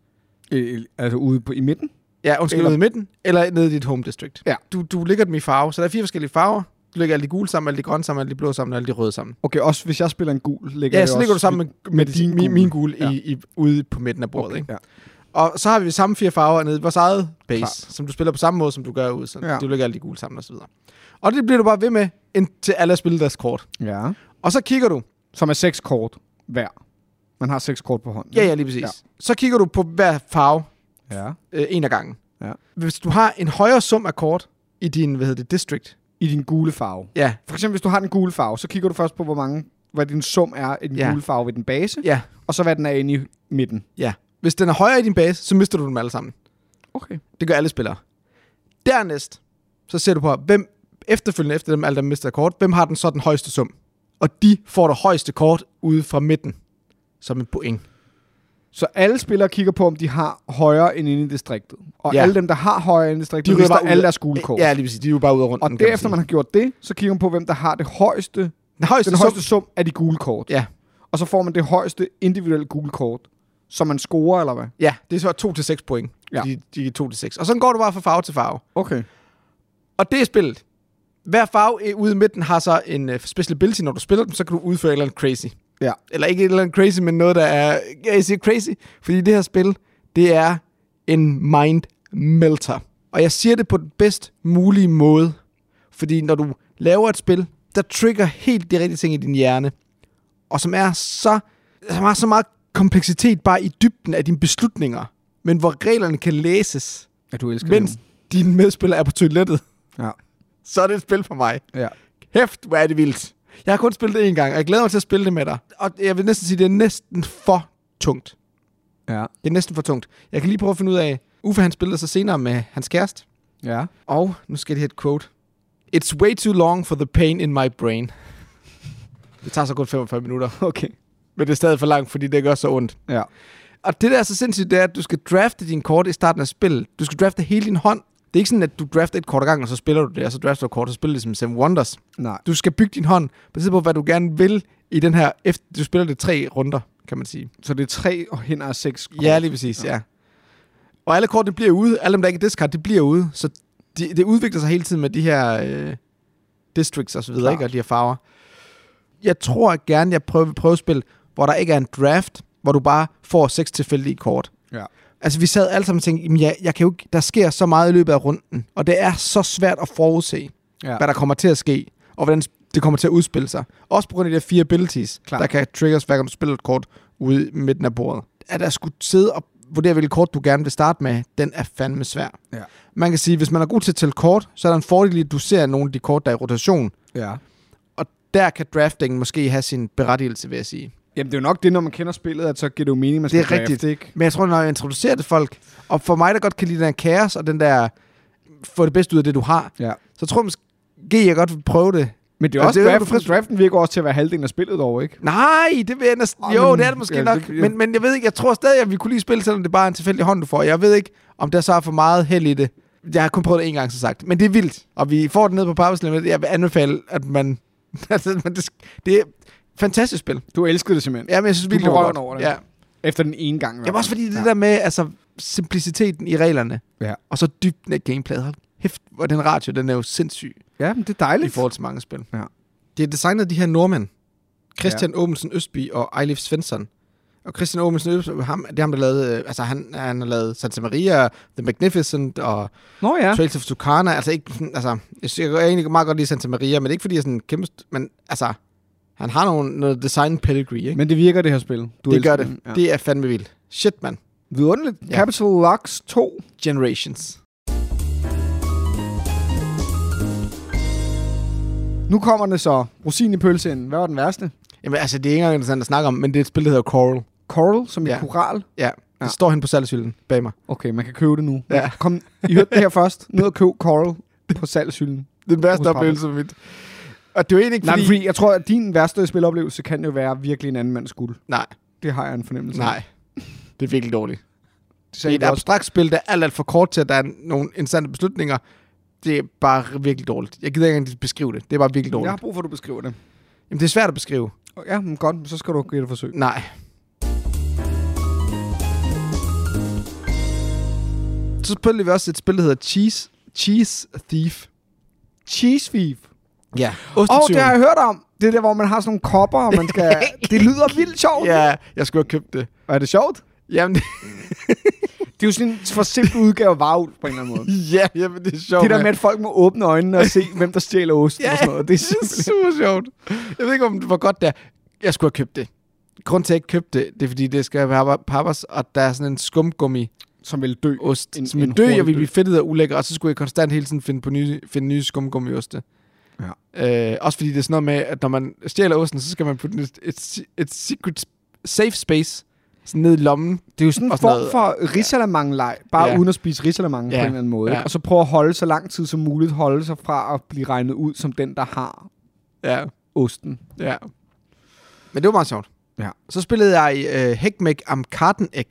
Speaker 1: Altså ude på, i midten?
Speaker 2: Ja, undskyld,
Speaker 1: Eller-
Speaker 2: ude i midten, eller nede i dit home district.
Speaker 1: Ja.
Speaker 2: Du, du lægger dem i farve, så der er fire forskellige farver. Du lægger alle de gule sammen, alle de grønne sammen, alle de blå sammen, alle de røde sammen.
Speaker 1: Okay, også hvis jeg spiller en gul, lægger
Speaker 2: Ja, så ligger du sammen med, med,
Speaker 1: din
Speaker 2: min, min gule
Speaker 1: Ja.
Speaker 2: i, i, ude på midten af bordet.
Speaker 1: okay,
Speaker 2: Ikke?
Speaker 1: ja.
Speaker 2: Og så har vi samme fire farver nede i vores eget base,
Speaker 1: Klart.
Speaker 2: som du spiller på samme måde, som du gør ude. Så
Speaker 1: Ja.
Speaker 2: du lægger alle de gule sammen og så videre. Og det bliver du bare ved med, indtil alle har spillet deres kort.
Speaker 1: ja.
Speaker 2: Og så kigger du.
Speaker 1: Som er seks kort hver. Man har seks kort på hånden.
Speaker 2: Ja, ja, lige præcis.
Speaker 1: Ja.
Speaker 2: Så kigger du på hver farve
Speaker 1: ja.
Speaker 2: øh, en af gangen.
Speaker 1: Ja.
Speaker 2: Hvis du har en højere sum af kort i din, hvad hedder det, district.
Speaker 1: I din gule farve.
Speaker 2: Ja,
Speaker 1: For eksempel, hvis du har den gule farve, så kigger du først på, hvor mange, hvad din sum er i den
Speaker 2: Ja.
Speaker 1: gule farve ved den base,
Speaker 2: ja,
Speaker 1: og så hvad den er inde i midten.
Speaker 2: ja. Hvis den er højere i din base, så mister du dem alle sammen.
Speaker 1: Okay.
Speaker 2: Det gør alle spillere. Dernæst, så ser du på, hvem efterfølgende efter dem, alle dem mister kort, hvem har den så den højeste sum? Og de får det højeste kort ude fra midten, som en point.
Speaker 1: Så alle spillere kigger på, om de har højere end inde i distriktet. Og
Speaker 2: Ja.
Speaker 1: alle dem, der har højere end i distriktet,
Speaker 2: De ryger
Speaker 1: mister
Speaker 2: bare ud
Speaker 1: alle deres gule kort.
Speaker 2: Ja, lige præcis. De er jo bare ude af runden.
Speaker 1: og derefter man har gjort det, så kigger man på, hvem der har det højeste,
Speaker 2: Den højeste,
Speaker 1: den
Speaker 2: sum,
Speaker 1: højeste sum af de gule kort.
Speaker 2: Ja.
Speaker 1: Og så får man det højeste individuelle gule kort, som man scorer, eller hvad?
Speaker 2: Ja, det er så 2 til 6 point.
Speaker 1: Ja.
Speaker 2: De, de er 2 til 6. Og sådan går du bare fra farve til farve.
Speaker 1: Okay.
Speaker 2: Og det er spillet. Hver farve øh, ude i midten har så en uh, special ability. Når du spiller dem, så kan du udføre et eller andet crazy.
Speaker 1: Ja.
Speaker 2: Eller ikke et eller andet crazy, men noget, der er... Jeg siger crazy, fordi det her spil, det er en mind melter. Og jeg siger det på den bedst mulige måde. Fordi når du laver et spil, der trigger helt de rigtige ting i din hjerne, og som er så, som har så meget kompleksitet bare i dybden af dine beslutninger, men hvor reglerne kan læses,
Speaker 1: Ja, du elsker
Speaker 2: mens dine medspillere er på toilettet,
Speaker 1: Ja.
Speaker 2: så er det et spil for mig.
Speaker 1: Ja.
Speaker 2: Hæft, hvor er det vildt. Jeg har kun spillet det en gang, og jeg glæder mig til at spille det med dig. Og jeg vil næsten sige, det er næsten for tungt.
Speaker 1: Ja.
Speaker 2: Det er næsten for tungt. Jeg kan lige prøve at finde ud af, Uffe han spillede så senere med hans kæreste,
Speaker 1: Ja.
Speaker 2: og nu skal lige have et quote. It's way too long for the pain in my brain. Det tager så kun 45 minutter,
Speaker 1: Okay.
Speaker 2: men det er stadig for langt, fordi det gør så ondt.
Speaker 1: Ja.
Speaker 2: Og det der er så sindssygt, det er, at du skal drafte din kort i starten af spillet. Du skal drafte hele din hånd. Det er ikke sådan, at du drafter et kort ad gangen, og så spiller du det, og så drafter du et kort, og så spiller det som Seven Wonders.
Speaker 1: Nej.
Speaker 2: Du skal bygge din hånd, baseret på, hvad du gerne vil i den her, efter du spiller det tre runder, kan man sige.
Speaker 1: Så det er tre og hen af seks kort.
Speaker 2: Ja, lige præcis, ja. Og alle kortene bliver ude, alle dem, der ikke er discard, de bliver ude, så de, det udvikler sig hele tiden med de her øh, districts og så videre, ikke? og de her farver. Jeg tror gerne, jeg prøver, prøve spil, hvor der ikke er en draft, hvor du bare får seks tilfældige kort.
Speaker 1: Ja.
Speaker 2: Altså, vi sad alle sammen og tænkte, jamen, jeg, jeg kan jo ikke, der sker så meget i løbet af runden, og det er så svært at forudse,
Speaker 1: Ja.
Speaker 2: hvad der kommer til at ske, og hvordan det kommer til at udspille sig. Også på grund af de her fire abilities,
Speaker 1: Klart.
Speaker 2: der kan triggers, hver gang du spiller et kort ude i midten af bordet. At der skulle sidde og vurdere, hvilket kort du gerne vil starte med, den er fandme svær.
Speaker 1: Ja.
Speaker 2: Man kan sige, hvis man er god til at tælle kort, så er der en fordel i, at du ser nogle af de kort, der er i rotation.
Speaker 1: Ja.
Speaker 2: Og der kan draftingen måske have sin berettigelse, vil jeg sige.
Speaker 1: Jamen, det er jo nok det, når man kender spillet, at så giver det jo mening, man
Speaker 2: Det er
Speaker 1: skal
Speaker 2: rigtigt.
Speaker 1: drafte, ikke?
Speaker 2: Men jeg tror, når jeg introducerer det folk, og for mig, der godt kan lide den her kaos, og den der, få det bedste ud af det, du har,
Speaker 1: Ja.
Speaker 2: så tror jeg måske, jeg godt vil prøve det.
Speaker 1: Men det er
Speaker 2: Altså,
Speaker 1: også
Speaker 2: det er jo
Speaker 1: draft, draften virker også til at være halvdelen af spillet dog, ikke?
Speaker 2: Nej, det vil jeg næsten... Jo,
Speaker 1: men-
Speaker 2: det er det måske
Speaker 1: ja,
Speaker 2: nok.
Speaker 1: det-
Speaker 2: Men, men jeg ved ikke, jeg tror stadig, at vi kunne lige spille, selvom det bare er en tilfældig hånd, du får. Jeg ved ikke, om der så er for meget held i det. Jeg har kun prøvet det en gang, så sagt. Men det er vildt. Og vi får det ned på Limit. Jeg vil anbefale, at man... *laughs* altså, det, det et fantastisk spil.
Speaker 1: Du elskede det simpelthen.
Speaker 2: Ja, men jeg synes virkelig, det var godt.
Speaker 1: over det.
Speaker 2: Ja.
Speaker 1: Efter den ene gang. i
Speaker 2: Jamen
Speaker 1: hvert
Speaker 2: også fordi det
Speaker 1: Ja.
Speaker 2: der med, altså, simpliciteten i reglerne.
Speaker 1: Ja.
Speaker 2: Og så dybden af gameplayet. Hold Hæft, hvor den ratio, den er jo sindssyg
Speaker 1: Ja, men det er
Speaker 2: i
Speaker 1: dejligt.
Speaker 2: forhold til mange spil.
Speaker 1: Ja.
Speaker 2: Det er designet af de her nordmænd. Christian ja. Åbensen Østby og Eilif Svensson. Og Christian Åbensen Østby, ham, det er ham, der lavede, øh, altså han, han har lavet Santa Maria, The Magnificent og
Speaker 1: Nå ja.
Speaker 2: Trails of Tucana. Altså, ikke, altså, jeg, synes, jeg kan egentlig meget godt lide Santa Maria, men det er ikke fordi, jeg er sådan kæmpe... Men altså, han har nogle, noget design pedigree, ikke?
Speaker 1: Men det virker, det her spil. Du
Speaker 2: det gør det.
Speaker 1: den.
Speaker 2: Ja. Det er fandme vildt. Shit, mand.
Speaker 1: Vidunderligt.
Speaker 2: Ja.
Speaker 1: Capital Lux 2.
Speaker 2: Generations.
Speaker 1: Nu kommer det så. Rosin i pølseenden. Hvad var den værste?
Speaker 2: Jamen, altså, det er ikke engang interessant at snakke om, men det er et spil, der hedder Coral.
Speaker 1: Coral, som i
Speaker 2: Ja.
Speaker 1: koral.
Speaker 2: Ja, det
Speaker 1: Ja.
Speaker 2: står hen på salgshylden bag mig.
Speaker 1: Okay, man kan købe det nu.
Speaker 2: Ja.
Speaker 1: Kom, I hørte det her først. Ned og køb Coral *laughs* på salgshylden.
Speaker 2: Den værste oplevelse mit. Og det er jo egentlig ikke
Speaker 1: Nej,
Speaker 2: fordi...
Speaker 1: fordi... fordi jeg tror, at din værste spiloplevelse kan jo være virkelig en anden mands skuld.
Speaker 2: Nej,
Speaker 1: Det har jeg en fornemmelse af.
Speaker 2: nej. Det er virkelig dårligt.
Speaker 1: Det
Speaker 2: er et
Speaker 1: også.
Speaker 2: abstrakt spil, der er alt, alt for kort til, at der er nogle interessante beslutninger. Det er bare virkelig dårligt. Jeg gider ikke engang beskrive det. Det er bare virkelig
Speaker 1: Jeg har
Speaker 2: dårligt.
Speaker 1: brug for, at du beskriver det.
Speaker 2: Jamen, det er svært at beskrive.
Speaker 1: Ja, men godt. Så skal du give det et forsøg.
Speaker 2: Nej. Så spillede vi også et spil, der hedder Cheese, Cheese Thief.
Speaker 1: Cheese Thief.
Speaker 2: Ja. Ostetyven.
Speaker 1: det har jeg hørt om. Det er der, hvor man har sådan nogle kopper, og man skal... *laughs* det lyder vildt sjovt.
Speaker 2: Ja, jeg skulle have købt det.
Speaker 1: Er det sjovt?
Speaker 2: Jamen, det,
Speaker 1: Det er jo sådan en for simpel udgave af varulv på en eller anden måde. *laughs*
Speaker 2: ja, jamen, det er sjovt.
Speaker 1: Det der med, at folk må åbne øjnene og se, hvem der stjæler ost
Speaker 2: Ja,
Speaker 1: og sådan noget. Det er
Speaker 2: Det er
Speaker 1: simpelthen...
Speaker 2: super sjovt. Jeg ved ikke, om det var godt der. Jeg skulle have købt det. Grunden til, at jeg ikke købte det, det er, fordi det skal være pappers, og der er sådan en skumgummi
Speaker 1: Som vil dø.
Speaker 2: ost,
Speaker 1: En-
Speaker 2: som vil dø, jeg ville blive fedtet og ulækker, og så skulle jeg konstant hele tiden finde på nye, finde nye skumgummioste.
Speaker 1: Ja.
Speaker 2: Øh, også fordi det er sådan noget med, at når man stjæler osten, så skal man putte den et, et, et secret safe space sådan ned i lommen.
Speaker 1: Det er jo sådan en form
Speaker 2: noget-
Speaker 1: for risalamang-leg, bare
Speaker 2: Ja.
Speaker 1: uden at spise risalamang
Speaker 2: Ja.
Speaker 1: på en eller anden måde.
Speaker 2: Ja.
Speaker 1: Ikke? Og så prøve at holde så lang tid som muligt, holde sig fra at blive regnet ud som den, der har
Speaker 2: Ja,
Speaker 1: osten.
Speaker 2: ja. Men det var meget sjovt.
Speaker 1: Ja.
Speaker 2: Så spillede jeg uh, Heckmech am Kartenegg.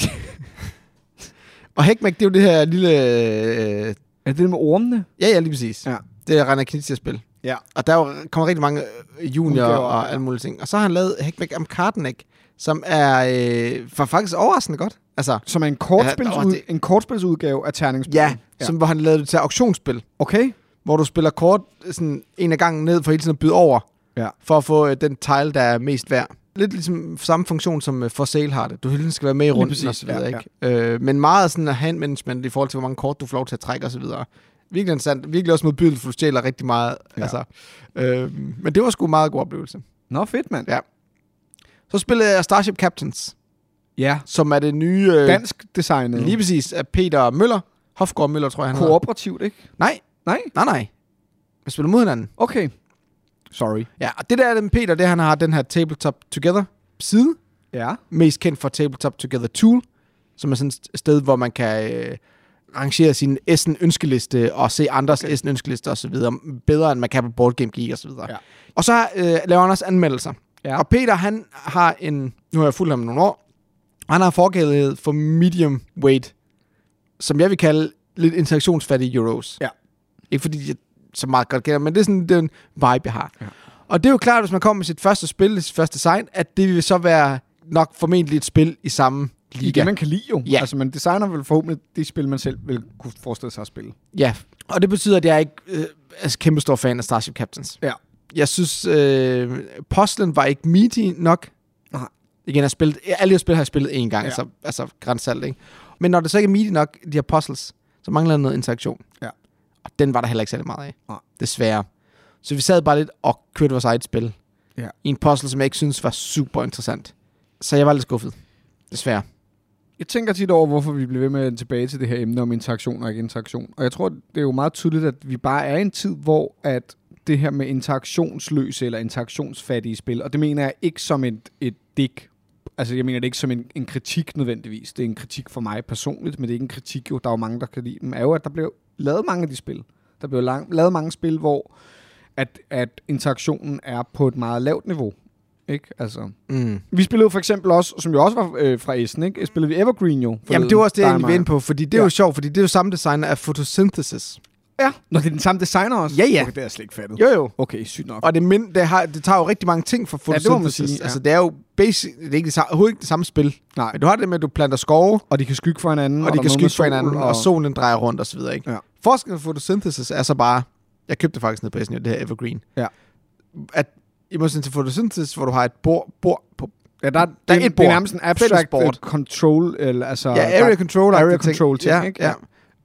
Speaker 2: *laughs* og Heckmech, det er jo det her lille... Øh,
Speaker 1: Er det det med ormene?
Speaker 2: ja, ja, lige præcis.
Speaker 1: Ja.
Speaker 2: Det er Rainer Knizia-spil.
Speaker 1: Ja.
Speaker 2: Og der er jo, kommer rigtig mange øh, junior
Speaker 1: Udgaver,
Speaker 2: og
Speaker 1: ja.
Speaker 2: alle mulige ting. Og så har han lavet Heckmech am Kartenegg, som er øh, for faktisk overraskende godt. Altså,
Speaker 1: Som er en, kortspils
Speaker 2: Ja, det-
Speaker 1: en kortspilsudgave af terningsspil.
Speaker 2: ja, ja. Som, hvor han lavede det til auktionsspil.
Speaker 1: Okay.
Speaker 2: hvor du spiller kort sådan en af gangen ned for hele tiden at byde over,
Speaker 1: Ja.
Speaker 2: for at få øh, den tile, der er mest værd. Lidt ligesom samme funktion som øh, for sale har det. Du hele tiden skal være med i runden og så videre,
Speaker 1: ja,
Speaker 2: ikke? Øh, men meget sådan hand management i forhold til, hvor mange kort du får lov til at trække og så videre. Virkelig interessant. Virkelig også modbydeligt, for du stjæler rigtig meget.
Speaker 1: Ja.
Speaker 2: Altså, øh, men det var sgu en meget god oplevelse.
Speaker 1: Nå, fedt, mand.
Speaker 2: Ja. Så spillede jeg Starship Captains,
Speaker 1: Ja.
Speaker 2: som er det nye... Øh,
Speaker 1: Dansk designet.
Speaker 2: Lige præcis af Peter Møller. Hofgaard Møller, tror jeg, han.
Speaker 1: Kooperativt, ikke?
Speaker 2: Nej,
Speaker 1: Nej?
Speaker 2: nej, nej. Vi spiller mod hinanden.
Speaker 1: Okay. Sorry.
Speaker 2: Ja, og det der er med Peter, det han har den her Tabletop Together side,
Speaker 1: Ja.
Speaker 2: mest kendt for Tabletop Together Tool, som er sådan et sted, hvor man kan øh, rangere sin Essen ønskeliste og se andres okay. Essen ønskeliste og så videre, bedre end man kan på Board Game Geek og så videre.
Speaker 1: Ja.
Speaker 2: Og så øh, laver han også anmeldelser.
Speaker 1: Ja.
Speaker 2: Og Peter, han har en, nu har jeg fulgt ham nogle år, og han har forkærlighed for medium weight, som jeg vil kalde lidt interaktionsfattige euros.
Speaker 1: Ja.
Speaker 2: Ikke fordi jeg så meget godt kender, men det er sådan den vibe, jeg har.
Speaker 1: Ja.
Speaker 2: Og det er jo klart, hvis man kommer med sit første spil, sit første design, at det vil så være nok formentlig et spil i samme
Speaker 1: I
Speaker 2: liga.
Speaker 1: det, man kan lide jo.
Speaker 2: Ja.
Speaker 1: Altså, man designer vel forhåbentlig de spil, man selv vil kunne forestille sig at spille.
Speaker 2: Ja, og det betyder, at jeg ikke øh, er kæmpe stor fan af Starship Captains.
Speaker 1: Ja.
Speaker 2: Jeg synes, øh, Postlen var ikke meaty nok.
Speaker 1: Nej.
Speaker 2: Igen, jeg har spillet, alle de spil har jeg spillet én gang,
Speaker 1: ja.
Speaker 2: altså, altså grænsalt, ikke? Men når det så ikke er meaty nok, de her puzzles, så mangler der noget interaktion.
Speaker 1: Ja.
Speaker 2: Og den var der heller ikke særlig meget af.
Speaker 1: Nej.
Speaker 2: Desværre. Så vi sad bare lidt og kørte vores eget spil.
Speaker 1: Ja.
Speaker 2: I en puzzle, som jeg ikke synes var super interessant. Så jeg var lidt skuffet. Desværre.
Speaker 1: Jeg tænker tit over, hvorfor vi bliver ved med at tilbage til det her emne om interaktion og ikke interaktion. Og jeg tror, det er jo meget tydeligt, at vi bare er i en tid, hvor at det her med interaktionsløse eller interaktionsfattige spil, og det mener jeg ikke som et, et dig. Altså, jeg mener det ikke som en, en kritik nødvendigvis. Det er en kritik for mig personligt, men det er ikke en kritik, jo. Der er jo mange, der kan lide dem. Er jo, at der blev lavet mange af de spil. Der blev lang, lavet mange spil, hvor at, at interaktionen er på et meget lavt niveau. Ikke? Altså,
Speaker 2: Mm.
Speaker 1: vi spillede for eksempel også, som jo også var øh, fra Essen, ikke? spillede vi Evergreen jo.
Speaker 2: Jamen, det var også det, jeg
Speaker 1: Der er
Speaker 2: egentlig
Speaker 1: mig.
Speaker 2: vil ind på, fordi det er
Speaker 1: Ja.
Speaker 2: jo sjovt, fordi det er jo samme designer af Photosynthesis.
Speaker 1: Ja. Nå, det er den samme designer også?
Speaker 2: Ja, ja.
Speaker 1: Okay, det har jeg slet ikke fattet.
Speaker 2: Jo, jo.
Speaker 1: Okay, sygt nok.
Speaker 2: Og det, mind, det, har, det tager jo rigtig mange ting fra
Speaker 1: Ja, det
Speaker 2: Photosynthesis.
Speaker 1: sige, ja.
Speaker 2: Altså, det er jo basic, det er ikke det, samme, overhovedet ikke det samme spil.
Speaker 1: Nej,
Speaker 2: Men du har det med, at du planter skove,
Speaker 1: og de kan skygge for hinanden.
Speaker 2: og de
Speaker 1: der
Speaker 2: kan
Speaker 1: er
Speaker 2: skygge for hinanden, og, og solen drejer rundt og så videre, ikke?
Speaker 1: Ja.
Speaker 2: Forskellen på Photosynthesis er så bare, jeg købte faktisk ned på Essen, det her Evergreen.
Speaker 1: Ja.
Speaker 2: At i modsætning til Photosynthesis, hvor du har et bord, bord på,
Speaker 1: Ja, der,
Speaker 2: Der er et
Speaker 1: Det er
Speaker 2: bord.
Speaker 1: nærmest en abstract
Speaker 2: board.
Speaker 1: control, eller altså...
Speaker 2: ja, area control,
Speaker 1: area control ting,
Speaker 2: ja,
Speaker 1: ikke?
Speaker 2: Ja.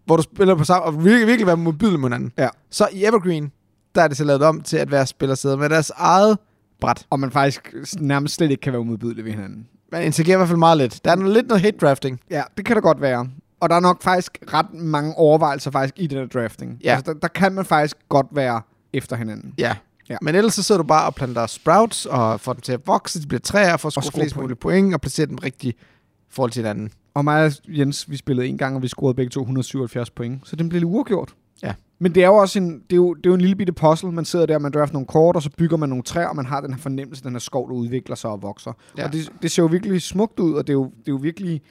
Speaker 2: Hvor du spiller på sammen, og virkelig, virkelig være modbydelig med hinanden.
Speaker 1: Ja.
Speaker 2: Så i Evergreen, der er det så lavet om til, at hver spiller sidder med deres eget bræt.
Speaker 1: Og man faktisk nærmest slet ikke kan være umodbydelig ved hinanden.
Speaker 2: Man interagerer i hvert fald meget lidt. Der er noget, lidt noget hate drafting.
Speaker 1: Ja, det kan da godt være. Og der er nok faktisk ret mange overvejelser faktisk i den her drafting.
Speaker 2: Ja.
Speaker 1: Altså, der, der kan man faktisk godt være efter hinanden.
Speaker 2: Ja.
Speaker 1: Ja.
Speaker 2: Men ellers så sidder du bare og planter sprouts, og får dem til at vokse, de bliver træer, for at score
Speaker 1: score
Speaker 2: flest
Speaker 1: point.
Speaker 2: mulige point, og placere dem rigtigt i forhold til hinanden.
Speaker 1: Og mig og Jens, vi spillede en gang, og vi scorede begge to 177 point. Så den blev lidt uafgjort.
Speaker 2: Ja.
Speaker 1: Men det er jo også en, det er jo, det er jo en lille bitte puzzle. Man sidder der, man drafter nogle kort, og så bygger man nogle træer, og man har den her fornemmelse, den her skov, der udvikler sig og vokser.
Speaker 2: Ja.
Speaker 1: Og det, det ser jo virkelig smukt ud, og det er jo, det er jo virkelig...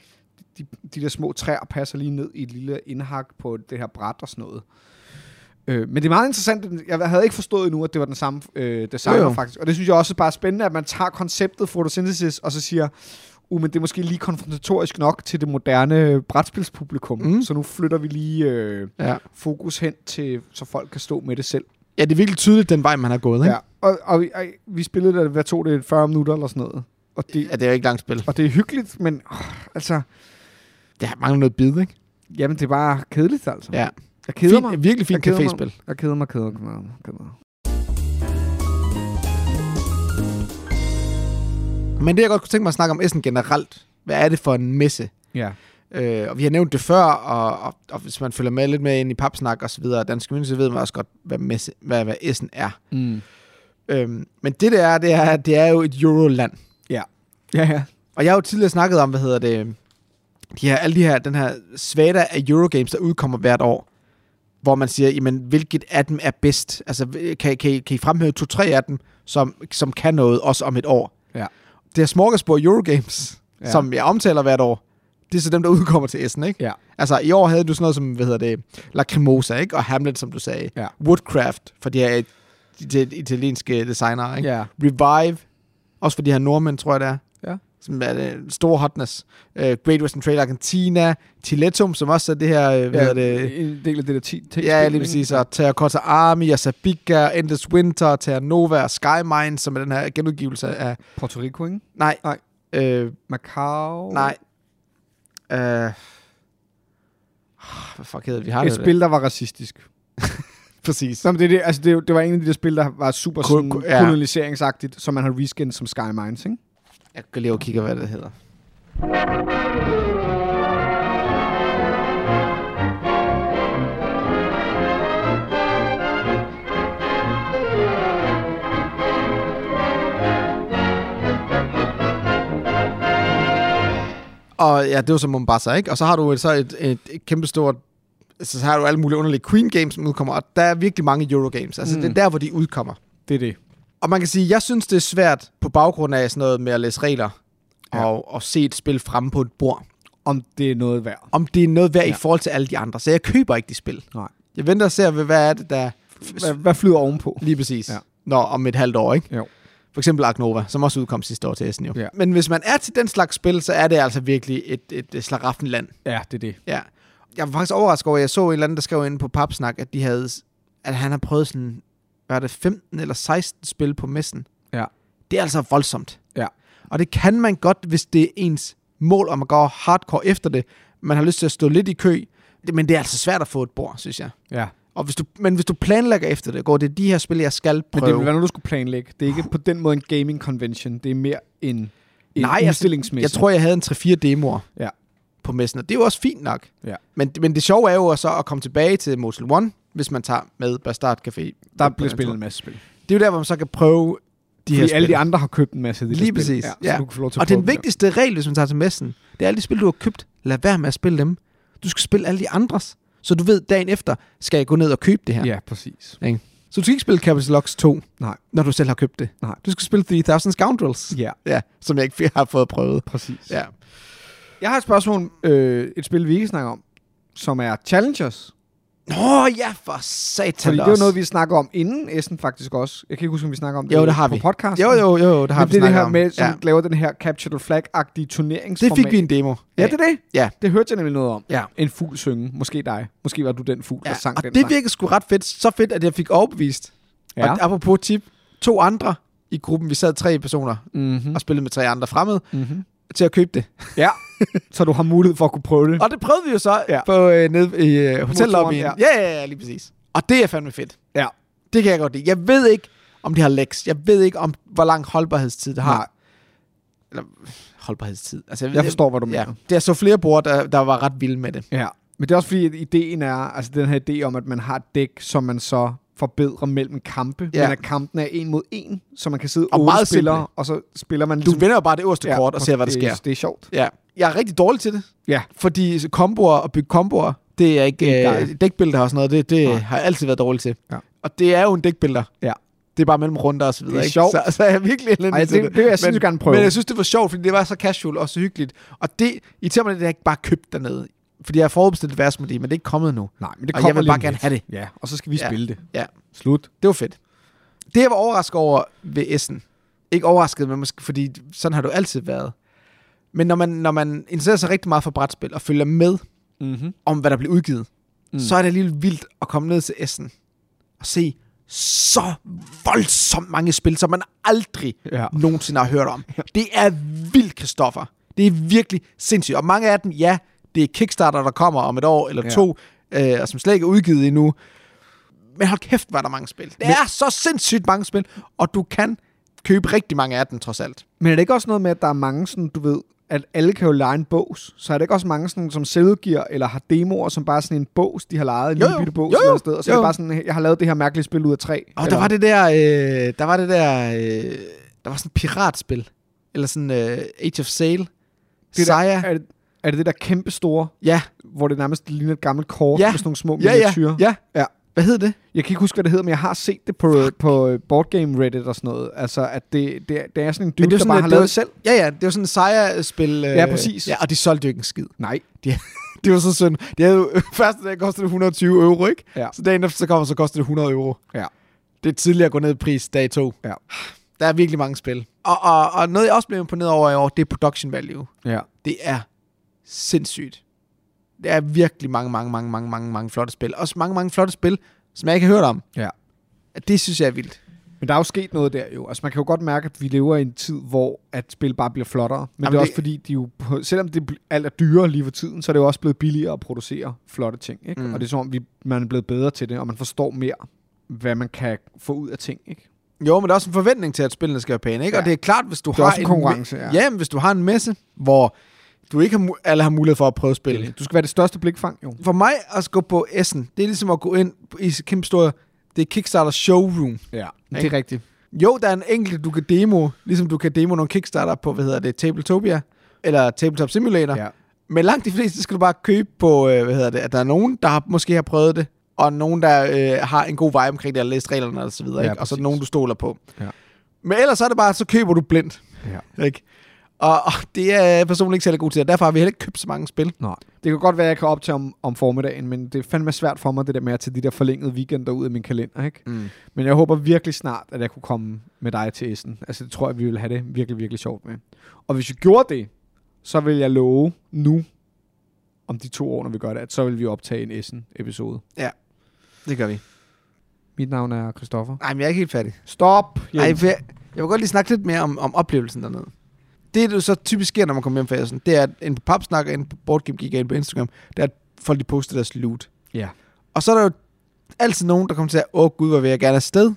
Speaker 1: De, de der små træer passer lige ned i et lille indhak på det her bræt og sådan noget. Øh, men det er meget interessant. Jeg havde ikke forstået endnu, at det var den samme øh, designer
Speaker 2: Jo, jo.
Speaker 1: faktisk. Og det synes jeg også er bare spændende, at man tager konceptet photosynthesis, og så siger, uh, men det er måske lige konfrontatorisk nok til det moderne brætspilspublikum.
Speaker 2: Mm.
Speaker 1: Så nu flytter vi lige øh,
Speaker 2: Ja.
Speaker 1: fokus hen til, så folk kan stå med det selv.
Speaker 2: ja, det er virkelig tydeligt, den vej, man har gået, ikke?
Speaker 1: Ja. Og, og, vi, og vi spillede det, hvad tog det, 40 minutter eller sådan noget. Og det,
Speaker 2: ja det er jo ikke langt spil.
Speaker 1: og det er hyggeligt, men øh, altså,
Speaker 2: Det mangler noget bid, ikke?
Speaker 1: jamen det er bare kedeligt altså.
Speaker 2: Ja.
Speaker 1: Jeg keder
Speaker 2: Fint,
Speaker 1: mig.
Speaker 2: virkelig fint caféspil.
Speaker 1: Jeg keder mig, keder mig, keder mig. Keder mig.
Speaker 2: Men det, jeg godt kunne tænke mig at snakke om Essen generelt, hvad er det for en messe?
Speaker 1: Ja.
Speaker 2: Øh, og vi har nævnt det før, og, og, og hvis man følger med lidt med ind i papsnak og så videre, dansk myndighed, så ved man også godt, hvad, messe, hvad, hvad Essen er.
Speaker 1: Mm.
Speaker 2: Øhm, men det der er, det er, det er jo et euroland.
Speaker 1: Ja, ja.
Speaker 2: Og jeg har jo tidligere snakket om, hvad hedder det, de her, alle de her, den her svada af Eurogames, der udkommer hvert år, hvor man siger, jamen, hvilket af dem er bedst? Altså, kan, kan, I, kan I fremhæve to-tre af dem, som, som kan noget, også om et år?
Speaker 1: Ja.
Speaker 2: Det her smorgasbord Eurogames, ja. Som jeg omtaler hvert år, det er så dem, der udkommer til Essen, ikke?
Speaker 1: Ja.
Speaker 2: Altså, i år havde du sådan noget som, hvad hedder det, Lacrimosa, ikke? Og Hamlet, som du sagde.
Speaker 1: Ja.
Speaker 2: Woodcraft, for de her de, de italienske designere, ikke?
Speaker 1: Ja.
Speaker 2: Revive, også for de her nordmænd, tror jeg det er. Som er det store hotness. Uh, Great Western Trail Argentina, Tiletum, som også er det her, uh, hvad det?
Speaker 1: En del af det der 10 tekst.
Speaker 2: Ja, lige præcis. Og Terracotta Army, og Sabica, Endless Winter, Terra Nova, Skymine, som er den her genudgivelse af...
Speaker 1: Puerto Rico, ikke?
Speaker 2: Nej.
Speaker 1: Nej.
Speaker 2: Øh,
Speaker 1: Macau.
Speaker 2: nej. Øh, hvad fuck hedder det? Vi har
Speaker 1: Et
Speaker 2: det.
Speaker 1: spil, der var racistisk. *laughs*
Speaker 2: Præcis.
Speaker 1: Nå, men det, det, altså, det, det var en af de der spil, der var super
Speaker 2: Ko-
Speaker 1: sådan,
Speaker 2: ja.
Speaker 1: koloniseringsagtigt, som man har reskin som Sky Mines, ikke?
Speaker 2: Jeg kan lige og kigge, hvad det hedder. Og ja, det var så Mombasa, ikke? Og så har du et, så et, et, et kæmpestort... Så har du alle mulige underlige Queen Games, som udkommer, og der er virkelig mange Eurogames. Altså. Mm. det er der, hvor de udkommer.
Speaker 1: Det er det.
Speaker 2: Og man kan sige, jeg synes, det er svært på baggrund af sådan noget med at læse regler ja. Og, og se et spil fremme på et bord.
Speaker 1: Om det er noget værd.
Speaker 2: Om det er noget værd ja. i forhold til alle de andre. Så jeg køber ikke de spil.
Speaker 1: Nej.
Speaker 2: Jeg venter og ser, hvad er det, der...
Speaker 1: Hvad, hvad flyder ovenpå?
Speaker 2: Lige præcis. Ja. Nå, om et halvt år, ikke?
Speaker 1: Jo.
Speaker 2: For eksempel Ark Nova, som også udkom sidste år til Essen jo.
Speaker 1: Ja.
Speaker 2: Men hvis man er til den slags spil, så er det altså virkelig et, et, et slaraffenland.
Speaker 1: Ja, det er det.
Speaker 2: Ja. Jeg var faktisk overrasket over, at jeg så en eller anden, der skrev inde på Papsnak, at de havde, at han har prøvet sådan, hvad er det, 15 eller 16 spil på messen.
Speaker 1: Ja.
Speaker 2: Det er altså voldsomt.
Speaker 1: Ja.
Speaker 2: Og det kan man godt, hvis det er ens mål om at gå hardcore efter det. Man har lyst til at stå lidt i kø. Men det er altså svært at få et bord, synes jeg.
Speaker 1: Ja.
Speaker 2: Og hvis du, men hvis du planlægger efter det, går det er de her spil, jeg skal
Speaker 1: Men
Speaker 2: prøve.
Speaker 1: det vil være noget, du skulle planlægge. Det er ikke på den måde en gaming convention. Det er mere en, en
Speaker 2: Nej, altså,
Speaker 1: udstillingsmesse.
Speaker 2: jeg tror, jeg havde en 3-4 demoer.
Speaker 1: Ja.
Speaker 2: på messen, og det er jo også fint nok.
Speaker 1: Ja.
Speaker 2: Men, men det sjove er jo så at komme tilbage til Motel One, hvis man tager med Bastard Café.
Speaker 1: Der bliver spillet en masse spil.
Speaker 2: Det er jo der, hvor man så kan prøve de her
Speaker 1: Fordi alle
Speaker 2: spil.
Speaker 1: de andre har købt en masse af de
Speaker 2: Lige
Speaker 1: der spil.
Speaker 2: præcis,
Speaker 1: Ja,
Speaker 2: ja.
Speaker 1: Så du kan få lov til
Speaker 2: Og den vigtigste regel, hvis man tager til messen, det er alle de spil, du har købt. Lad være med at spille dem. Du skal spille alle de andres. Så du ved, dagen efter skal jeg gå ned og købe det her.
Speaker 1: der. Ja, præcis.
Speaker 2: Så du skal ikke spille Capital Locks 2,
Speaker 1: Nej.
Speaker 2: når du selv har købt det.
Speaker 1: Nej.
Speaker 2: Du skal spille 3000 Scoundrels.
Speaker 1: Ja,
Speaker 2: Ja, som jeg ikke har fået prøvet.
Speaker 1: præcis.
Speaker 2: Ja.
Speaker 1: Jeg har et spørgsmål, øh, et spil, vi ikke snakker om, som er Challengers.
Speaker 2: Nå ja, for satan
Speaker 1: Fordi det jo
Speaker 2: også.
Speaker 1: noget, vi snakker om inden Essen faktisk også. Jeg kan ikke huske, om vi snakker om det
Speaker 2: Jo, det har
Speaker 1: på
Speaker 2: vi.
Speaker 1: podcasten.
Speaker 2: Jo, jo, jo, det har
Speaker 1: Men
Speaker 2: vi
Speaker 1: det det her
Speaker 2: om.
Speaker 1: med, som
Speaker 2: ja.
Speaker 1: laver den her Capture the Flag-agtige turneringsformat.
Speaker 2: Det fik vi en demo.
Speaker 1: Ja, det er det.
Speaker 2: Ja.
Speaker 1: Det hørte jeg nemlig noget om.
Speaker 2: Ja.
Speaker 1: En fugl synge. Måske dig. Måske var du den fugl,
Speaker 2: ja.
Speaker 1: der sang
Speaker 2: og
Speaker 1: den
Speaker 2: det
Speaker 1: sang.
Speaker 2: virker sgu ret fedt. Så fedt, at jeg fik overbevist. Ja. Og apropos tip, to andre i gruppen, vi sad tre personer
Speaker 1: Mm-hmm.
Speaker 2: og spillede med tre andre fremmede,
Speaker 1: Mm-hmm.
Speaker 2: Til at købe det.
Speaker 1: Ja, *laughs* så du har mulighed for at kunne prøve det.
Speaker 2: Og det prøvede vi jo så
Speaker 1: Ja.
Speaker 2: ja. på, øh, nede i øh, hotellobbyen.
Speaker 1: ja.
Speaker 2: Ja. Ja, ja, ja, lige præcis. Og det er fandme fedt.
Speaker 1: Ja.
Speaker 2: Det kan jeg godt lide. Jeg ved ikke, om de har lex. Jeg ved ikke, om hvor lang holdbarhedstid det har.
Speaker 1: Nej.
Speaker 2: Eller holdbarhedstid. Altså,
Speaker 1: Jeg forstår, hvad du
Speaker 2: ja.
Speaker 1: mener.
Speaker 2: Det er så flere brugere, der, der var ret vilde med det.
Speaker 1: Ja. Men det er også fordi, at ideen er, altså den her idé om, at man har et dæk, som man så forbedrer mellem kampe,
Speaker 2: Ja.
Speaker 1: men at kampen er en mod en, så man kan sidde
Speaker 2: Og meget
Speaker 1: spillere,
Speaker 2: simple.
Speaker 1: og så spiller man...
Speaker 2: Du vender jo bare det øverste
Speaker 1: Ja,
Speaker 2: kort og ser, hvad der
Speaker 1: det,
Speaker 2: sker.
Speaker 1: Det er sjovt.
Speaker 2: Ja. Jeg er rigtig dårlig til det.
Speaker 1: Ja.
Speaker 2: Fordi komboer og bygge komboer, det er ikke...
Speaker 1: Det
Speaker 2: Øh, dækbilder og sådan noget, det, det har jeg altid været dårlig til.
Speaker 1: Ja.
Speaker 2: Og det er jo en dækbilder.
Speaker 1: Ja.
Speaker 2: Det er bare mellem runder og så videre.
Speaker 1: Det er
Speaker 2: ikke?
Speaker 1: sjovt.
Speaker 2: Så, så er jeg virkelig elendig
Speaker 1: Ej,
Speaker 2: til
Speaker 1: det, det vil jeg sindssygt gerne prøve.
Speaker 2: Men jeg synes, det var sjovt, fordi det var så casual og så hyggeligt. Og det irriterer mig, at jeg ikke bare købt dernede. Fordi jeg har forudbestilt det, men det er ikke kommet nu.
Speaker 1: Nej, men det
Speaker 2: Og
Speaker 1: kommer
Speaker 2: jeg vil bare gerne have det.
Speaker 1: Ja, og så skal vi
Speaker 2: Ja.
Speaker 1: spille det.
Speaker 2: Ja.
Speaker 1: Slut.
Speaker 2: Det var fedt. Det, jeg var overrasket over ved Essen, ikke overrasket, men måske, fordi sådan har du altid været. Men når man, når man interesserer sig rigtig meget for brætspil og følger med
Speaker 1: Mm-hmm.
Speaker 2: om, hvad der bliver udgivet,
Speaker 1: Mm.
Speaker 2: så er det alligevel vildt at komme ned til Essen og se så voldsomt mange spil, som man aldrig
Speaker 1: Ja.
Speaker 2: nogensinde har hørt om. Det er vildt, Christoffer. Det er virkelig sindssygt. Og mange af dem, ja, det er Kickstarter, der kommer om et år eller
Speaker 1: Ja.
Speaker 2: to, øh, og som slet ikke er udgivet endnu. Men hold kæft, er der mange spil. Det
Speaker 1: Men-
Speaker 2: er så sindssygt mange spil, og du kan købe rigtig mange af dem, trods alt.
Speaker 1: Men er det ikke også noget med, at der er mange sådan, du ved, at alle kan jo lege en bås? Så er det ikke også mange, sådan, som selvgiver eller har demoer, som bare er sådan en bås, de har lejet, en
Speaker 2: Jo,
Speaker 1: lille bitte bås
Speaker 2: Jo,
Speaker 1: sted, og så er
Speaker 2: Jo.
Speaker 1: det bare sådan, jeg har lavet det her mærkelige spil ud af træ.
Speaker 2: Og
Speaker 1: eller,
Speaker 2: der var det der, øh, der var det der, øh, der var sådan et piratspil, eller sådan øh, Age of Sail.
Speaker 1: det der,
Speaker 2: Saya.
Speaker 1: er, det, er det det der kæmpe store,
Speaker 2: Ja,
Speaker 1: hvor det nærmest ligner et gammelt kort
Speaker 2: Ja.
Speaker 1: med sådan nogle små
Speaker 2: ja, ja,
Speaker 1: miniatyrer?
Speaker 2: ja.
Speaker 1: Ja.
Speaker 2: Hvad hed det?
Speaker 1: Jeg kan ikke huske, hvad det hedder, men jeg har set det på, på øh, Board Game Reddit og sådan noget. Altså, at det, det, er- det er sådan en dude,
Speaker 2: det er
Speaker 1: der bare
Speaker 2: et-
Speaker 1: har
Speaker 2: det
Speaker 1: lavet det selv.
Speaker 2: Ja, ja, det var sådan en Saya-spil. Øh,
Speaker 1: Ja, præcis.
Speaker 2: Ja, og de solgte jo ikke en skid.
Speaker 1: Nej. *laughs*
Speaker 2: Det var så synd. Det havde jo, *laughs* første dag kostede det 120 euro, ikke?
Speaker 1: Ja.
Speaker 2: Så dagen efter, så kommer, så koster det 100 euro.
Speaker 1: Ja.
Speaker 2: Det er tidligere at gå ned i pris dag to.
Speaker 1: Ja.
Speaker 2: Der er virkelig mange spil. Og, og, og noget, jeg også blev imponeret over i år, det er production value.
Speaker 1: Ja.
Speaker 2: Det er sindssygt. Det er virkelig mange, mange, mange, mange, mange, mange flotte spil. Også mange, mange flotte spil, som jeg ikke har hørt om.
Speaker 1: Ja.
Speaker 2: Det synes jeg er vildt.
Speaker 1: Men der er jo sket noget der jo. Altså man kan jo godt mærke, at vi lever i en tid, hvor at spil bare bliver flottere. Men
Speaker 2: Jamen
Speaker 1: det er
Speaker 2: det-
Speaker 1: også fordi, de jo, selvom det alt er dyrere lige for tiden, så er det jo også blevet billigere at producere flotte ting. Ikke?
Speaker 2: Mm.
Speaker 1: Og det er som om, vi, man er blevet bedre til det, og man forstår mere, hvad man kan få ud af ting. Ikke?
Speaker 2: Jo, men der er også en forventning til, at spillene skal være pæne, ikke?
Speaker 1: Ja.
Speaker 2: Og det er klart, hvis du
Speaker 1: Det
Speaker 2: har
Speaker 1: en konkurrence, ja.
Speaker 2: Ja, men hvis du har en messe, hvor du ikke har, alle har mulighed for at prøve spil.
Speaker 1: Du skal være det største blikfang, jo.
Speaker 2: For mig at gå på Essen, det er ligesom at gå ind i kæmpe stor, det er Kickstarter showroom.
Speaker 1: Ja, det
Speaker 2: Ikke?
Speaker 1: er rigtigt.
Speaker 2: Jo, der er en enkelt, du kan demo, ligesom du kan demo nogle Kickstarter på, hvad hedder det, Tabletopia, eller Tabletop Simulator.
Speaker 1: Ja.
Speaker 2: Men langt de fleste skal du bare købe på, øh, hvad hedder det, at der er nogen, der har, måske har prøvet det, og nogen, der øh, har en god vibe omkring det, og læst reglerne og så videre,
Speaker 1: Ja,
Speaker 2: ikke? og så er nogen, du stoler på.
Speaker 1: Ja.
Speaker 2: Men ellers er det bare, så køber du blindt,
Speaker 1: Ja.
Speaker 2: ikke? Og, og det er jeg personligt ikke særlig god til, og derfor har vi heller ikke købt så mange spil.
Speaker 1: Nej. Det kan godt være, at jeg kan op til om, om formiddagen, men det er fandme svært for mig, det der med at tage de der forlængede weekender ud af min kalender. Ikke?
Speaker 2: Mm.
Speaker 1: Men jeg håber virkelig snart, at jeg kunne komme med dig til Essen. Altså, det tror jeg, vi vil have det virkelig, virkelig sjovt med. Og hvis vi gjorde det, så vil jeg love nu, om de to år, når vi gør det, at så vil vi optage en Essen-episode.
Speaker 2: Det gør vi.
Speaker 1: Mit navn er Christoffer.
Speaker 2: Nej, men jeg er ikke helt færdig.
Speaker 1: Stop!
Speaker 2: Ej, jeg, jeg vil godt lige snakke lidt mere om, om oplevelsen dernede. Det, der så typisk sker, når man kommer hjem fra Essen, det er, at en på Papsnak og en på Boardgame på Instagram, det er, at folk de poster deres loot.
Speaker 1: Ja.
Speaker 2: Og så er der jo altid nogen, der kommer til at, åh gud, hvor vil jeg gerne afsted.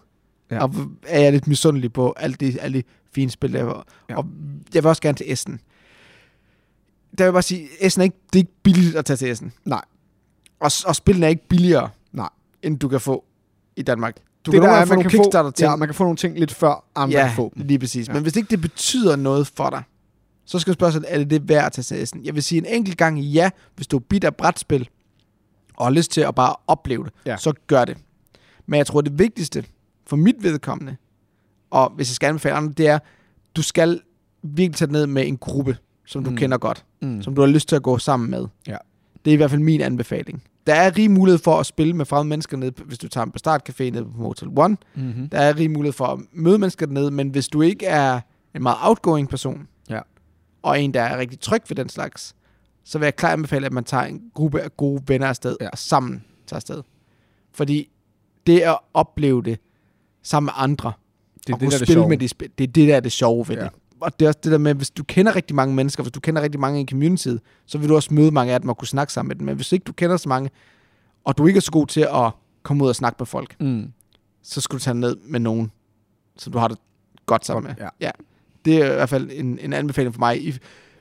Speaker 1: Ja.
Speaker 2: Og er jeg lidt misundelig på alle de, alle de fine spil, der var.
Speaker 1: Ja.
Speaker 2: Og jeg vil også gerne til Essen. der vil jeg bare sige, Essen er ikke, det er ikke billigt at tage til Essen.
Speaker 1: Nej.
Speaker 2: Og, og spillene er ikke billigere,
Speaker 1: Nej.
Speaker 2: end du kan få i Danmark. Du
Speaker 1: det
Speaker 2: kan
Speaker 1: der er,
Speaker 2: få
Speaker 1: man kan, få,
Speaker 2: kickstarter til.
Speaker 1: ja, man kan få nogle ting lidt før andre
Speaker 2: ja,
Speaker 1: kan få dem.
Speaker 2: lige præcis.
Speaker 1: Ja.
Speaker 2: Men hvis ikke det betyder noget for dig, så skal du spørge sig, er det det værd at tage Essen? Jeg vil sige en enkelt gang ja, hvis du er bit af brætspil, og har lyst til at bare opleve det,
Speaker 1: Ja.
Speaker 2: så gør det. Men jeg tror, det vigtigste for mit vedkommende, og hvis jeg skal anbefale andre, det er, du skal virkelig tage det ned med en gruppe, som du
Speaker 1: Mm.
Speaker 2: kender godt,
Speaker 1: Mm.
Speaker 2: som du har lyst til at gå sammen med.
Speaker 1: Ja.
Speaker 2: Det er i hvert fald min anbefaling. Der er rig mulighed for at spille med fremmede mennesker nede, på- hvis du tager en Bastard Café nede på Motel One.
Speaker 1: Mm-hmm.
Speaker 2: Der er rig mulighed for at møde mennesker dernede, men hvis du ikke er en meget outgoing person,
Speaker 1: Ja.
Speaker 2: og en, der er rigtig tryg ved den slags, så vil jeg klart anbefale, at man tager en gruppe af gode venner afsted,
Speaker 1: Ja.
Speaker 2: og sammen tager afsted. Fordi det at opleve det sammen med andre,
Speaker 1: Det er
Speaker 2: og
Speaker 1: det,
Speaker 2: kunne
Speaker 1: der er det
Speaker 2: spille
Speaker 1: sjove.
Speaker 2: med de det er det, der er det sjove ved
Speaker 1: Ja.
Speaker 2: det. Og det er også det der med, hvis du kender rigtig mange mennesker, hvis du kender rigtig mange i communityet, så vil du også møde mange af dem og kunne snakke sammen med dem. Men hvis ikke du kender så mange, og du ikke er så god til at komme ud og snakke med folk,
Speaker 1: Mm.
Speaker 2: så skal du tage ned med nogen, som du har det godt sammen med.
Speaker 1: Ja.
Speaker 2: ja. Det er i hvert fald en, en anbefaling for mig.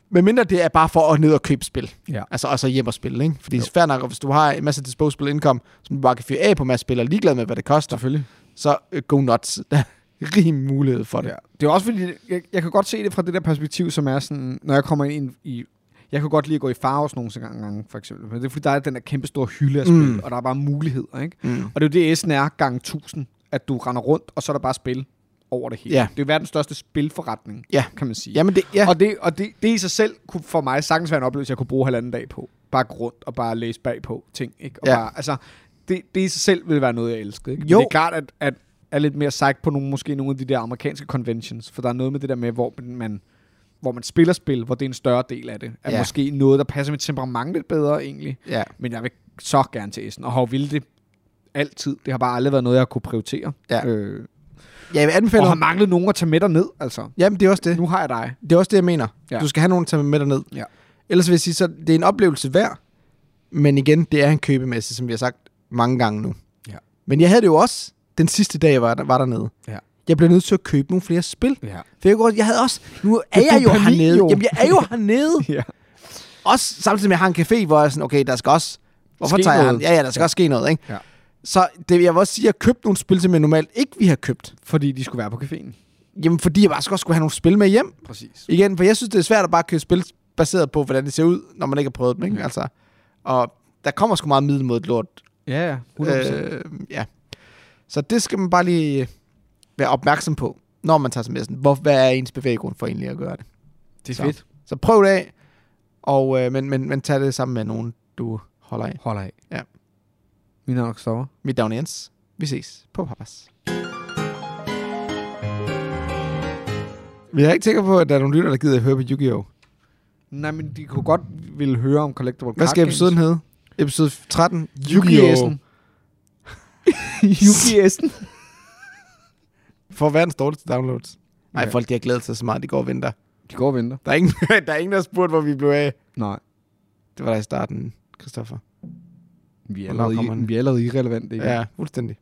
Speaker 2: Men mindre det er bare for at ned og købe spil.
Speaker 1: Ja.
Speaker 2: Altså og så hjem og spille, ikke? Fordi
Speaker 1: Jo.
Speaker 2: fair nok, hvis du har en masse disposable income, som du bare kan fyre af på en masse spil, og er ligeglad med, hvad det koster,
Speaker 1: Selvfølgelig.
Speaker 2: så uh, go nuts. *laughs* Rig mulighed for det.
Speaker 1: Ja. Det er også fordi, jeg, jeg kan godt se det fra det der perspektiv, som er sådan, når jeg kommer ind i... Jeg kan godt lide at gå i Farves nogle gange, for eksempel. Men det er fordi, der er den der kæmpe store hylde af spil,
Speaker 2: Mm.
Speaker 1: og der er bare muligheder, ikke?
Speaker 2: Mm.
Speaker 1: Og det er jo det, S'en er gang 1000, at du render rundt, og så er der bare spil over det hele.
Speaker 2: Ja.
Speaker 1: Det er jo verdens største spilforretning,
Speaker 2: Ja.
Speaker 1: kan man sige.
Speaker 2: Jamen det, ja.
Speaker 1: Og, det, og det, det i sig selv kunne for mig sagtens være en oplevelse, jeg kunne bruge halvanden dag på. Bare gå rundt og bare læse bagpå ting. Ikke? Og
Speaker 2: Ja.
Speaker 1: bare, altså, det, det i sig selv vil være noget, jeg elsker. Ikke? Men
Speaker 2: Jo.
Speaker 1: Det er klart, at, at er lidt mere psyched på nogle, måske nogle af de der amerikanske conventions. For der er noget med det der med, hvor man, hvor man spiller spil, hvor det er en større del af det. Er
Speaker 2: Ja.
Speaker 1: måske noget, der passer mit temperament lidt bedre egentlig.
Speaker 2: ja.
Speaker 1: Men jeg vil så gerne til Essen, og har ville det altid. Det har bare aldrig været noget, jeg har kunne prioritere.
Speaker 2: Ja.
Speaker 1: Øh,
Speaker 2: Jeg vil anbefale...
Speaker 1: og har manglet nogen at tage med dig ned, altså.
Speaker 2: Jamen det er også det.
Speaker 1: Nu har jeg dig.
Speaker 2: Det er også det, jeg mener. Ja.
Speaker 1: Ja.
Speaker 2: Du skal have nogen at tage med dig ned.
Speaker 1: Ja.
Speaker 2: Ellers vil jeg sige, så det er en oplevelse værd. Men igen, det er en købemesse, som vi har sagt mange gange nu.
Speaker 1: Ja.
Speaker 2: Men jeg havde det jo også den sidste dag, jeg var, der, var dernede.
Speaker 1: Ja.
Speaker 2: Jeg blev nødt til at købe nogle flere spil.
Speaker 1: Ja.
Speaker 2: For jeg, jeg havde også... Nu er jeg jo hernede.
Speaker 1: jo.
Speaker 2: Jamen, jeg er jo *laughs* hernede.
Speaker 1: ja.
Speaker 2: Også samtidig med, at jeg har en café, hvor jeg er sådan, okay, der skal også... Hvorfor
Speaker 1: Ske
Speaker 2: tager jeg
Speaker 1: noget.
Speaker 2: han? Ja, ja, der skal
Speaker 1: Ja.
Speaker 2: også ske noget, ikke?
Speaker 1: Ja.
Speaker 2: Så det, jeg vil også sige, at jeg købte nogle spil, som jeg normalt ikke ville have købt.
Speaker 1: Fordi de skulle være på caféen.
Speaker 2: Jamen, fordi jeg bare også skulle have nogle spil med hjem.
Speaker 1: Præcis.
Speaker 2: Igen, for jeg synes, det er svært at bare købe spil baseret på, hvordan det ser ud, når man ikke har prøvet dem, ikke?
Speaker 1: Ja.
Speaker 2: Altså, og der kommer sgu meget middel mod et lort.
Speaker 1: Ja, ja. 100%.
Speaker 2: Øh, ja. Så det skal man bare lige være opmærksom på, når man tager messen. Hvor, hvad er ens bevæggrund for egentlig at gøre det?
Speaker 1: det er
Speaker 2: så.
Speaker 1: fedt.
Speaker 2: Så prøv det af, og, øh, men, men, men tag det sammen med nogen, du holder af.
Speaker 1: Holder af.
Speaker 2: Ja.
Speaker 1: Min navn er Christoffer.
Speaker 2: Mit navn er Jens. Vi ses på Papas. Vi er ikke sikre på, at der er nogle lytter, der gider at høre på Yu-Gi-Oh!
Speaker 1: Nej, men de kunne godt ville høre om Collectible
Speaker 2: Hvad
Speaker 1: Card
Speaker 2: skal
Speaker 1: Games.
Speaker 2: episoden hedde? Episode 13? *laughs*
Speaker 1: Yu-Gi-Essen. Yu-Gi-Essen.
Speaker 2: For verdens dårligste downloads. Nej,
Speaker 1: Ja.
Speaker 2: folk de har glædet sig så meget, de går og venter.
Speaker 1: De går og venter.
Speaker 2: Der er ingen, *laughs* der, er ingen der har spurgt, hvor vi blev af.
Speaker 1: Nej.
Speaker 2: Det var der i starten, Christoffer.
Speaker 1: Vi er allerede, i, vi er allerede irrelevante. ikke?
Speaker 2: Ja, fuldstændig.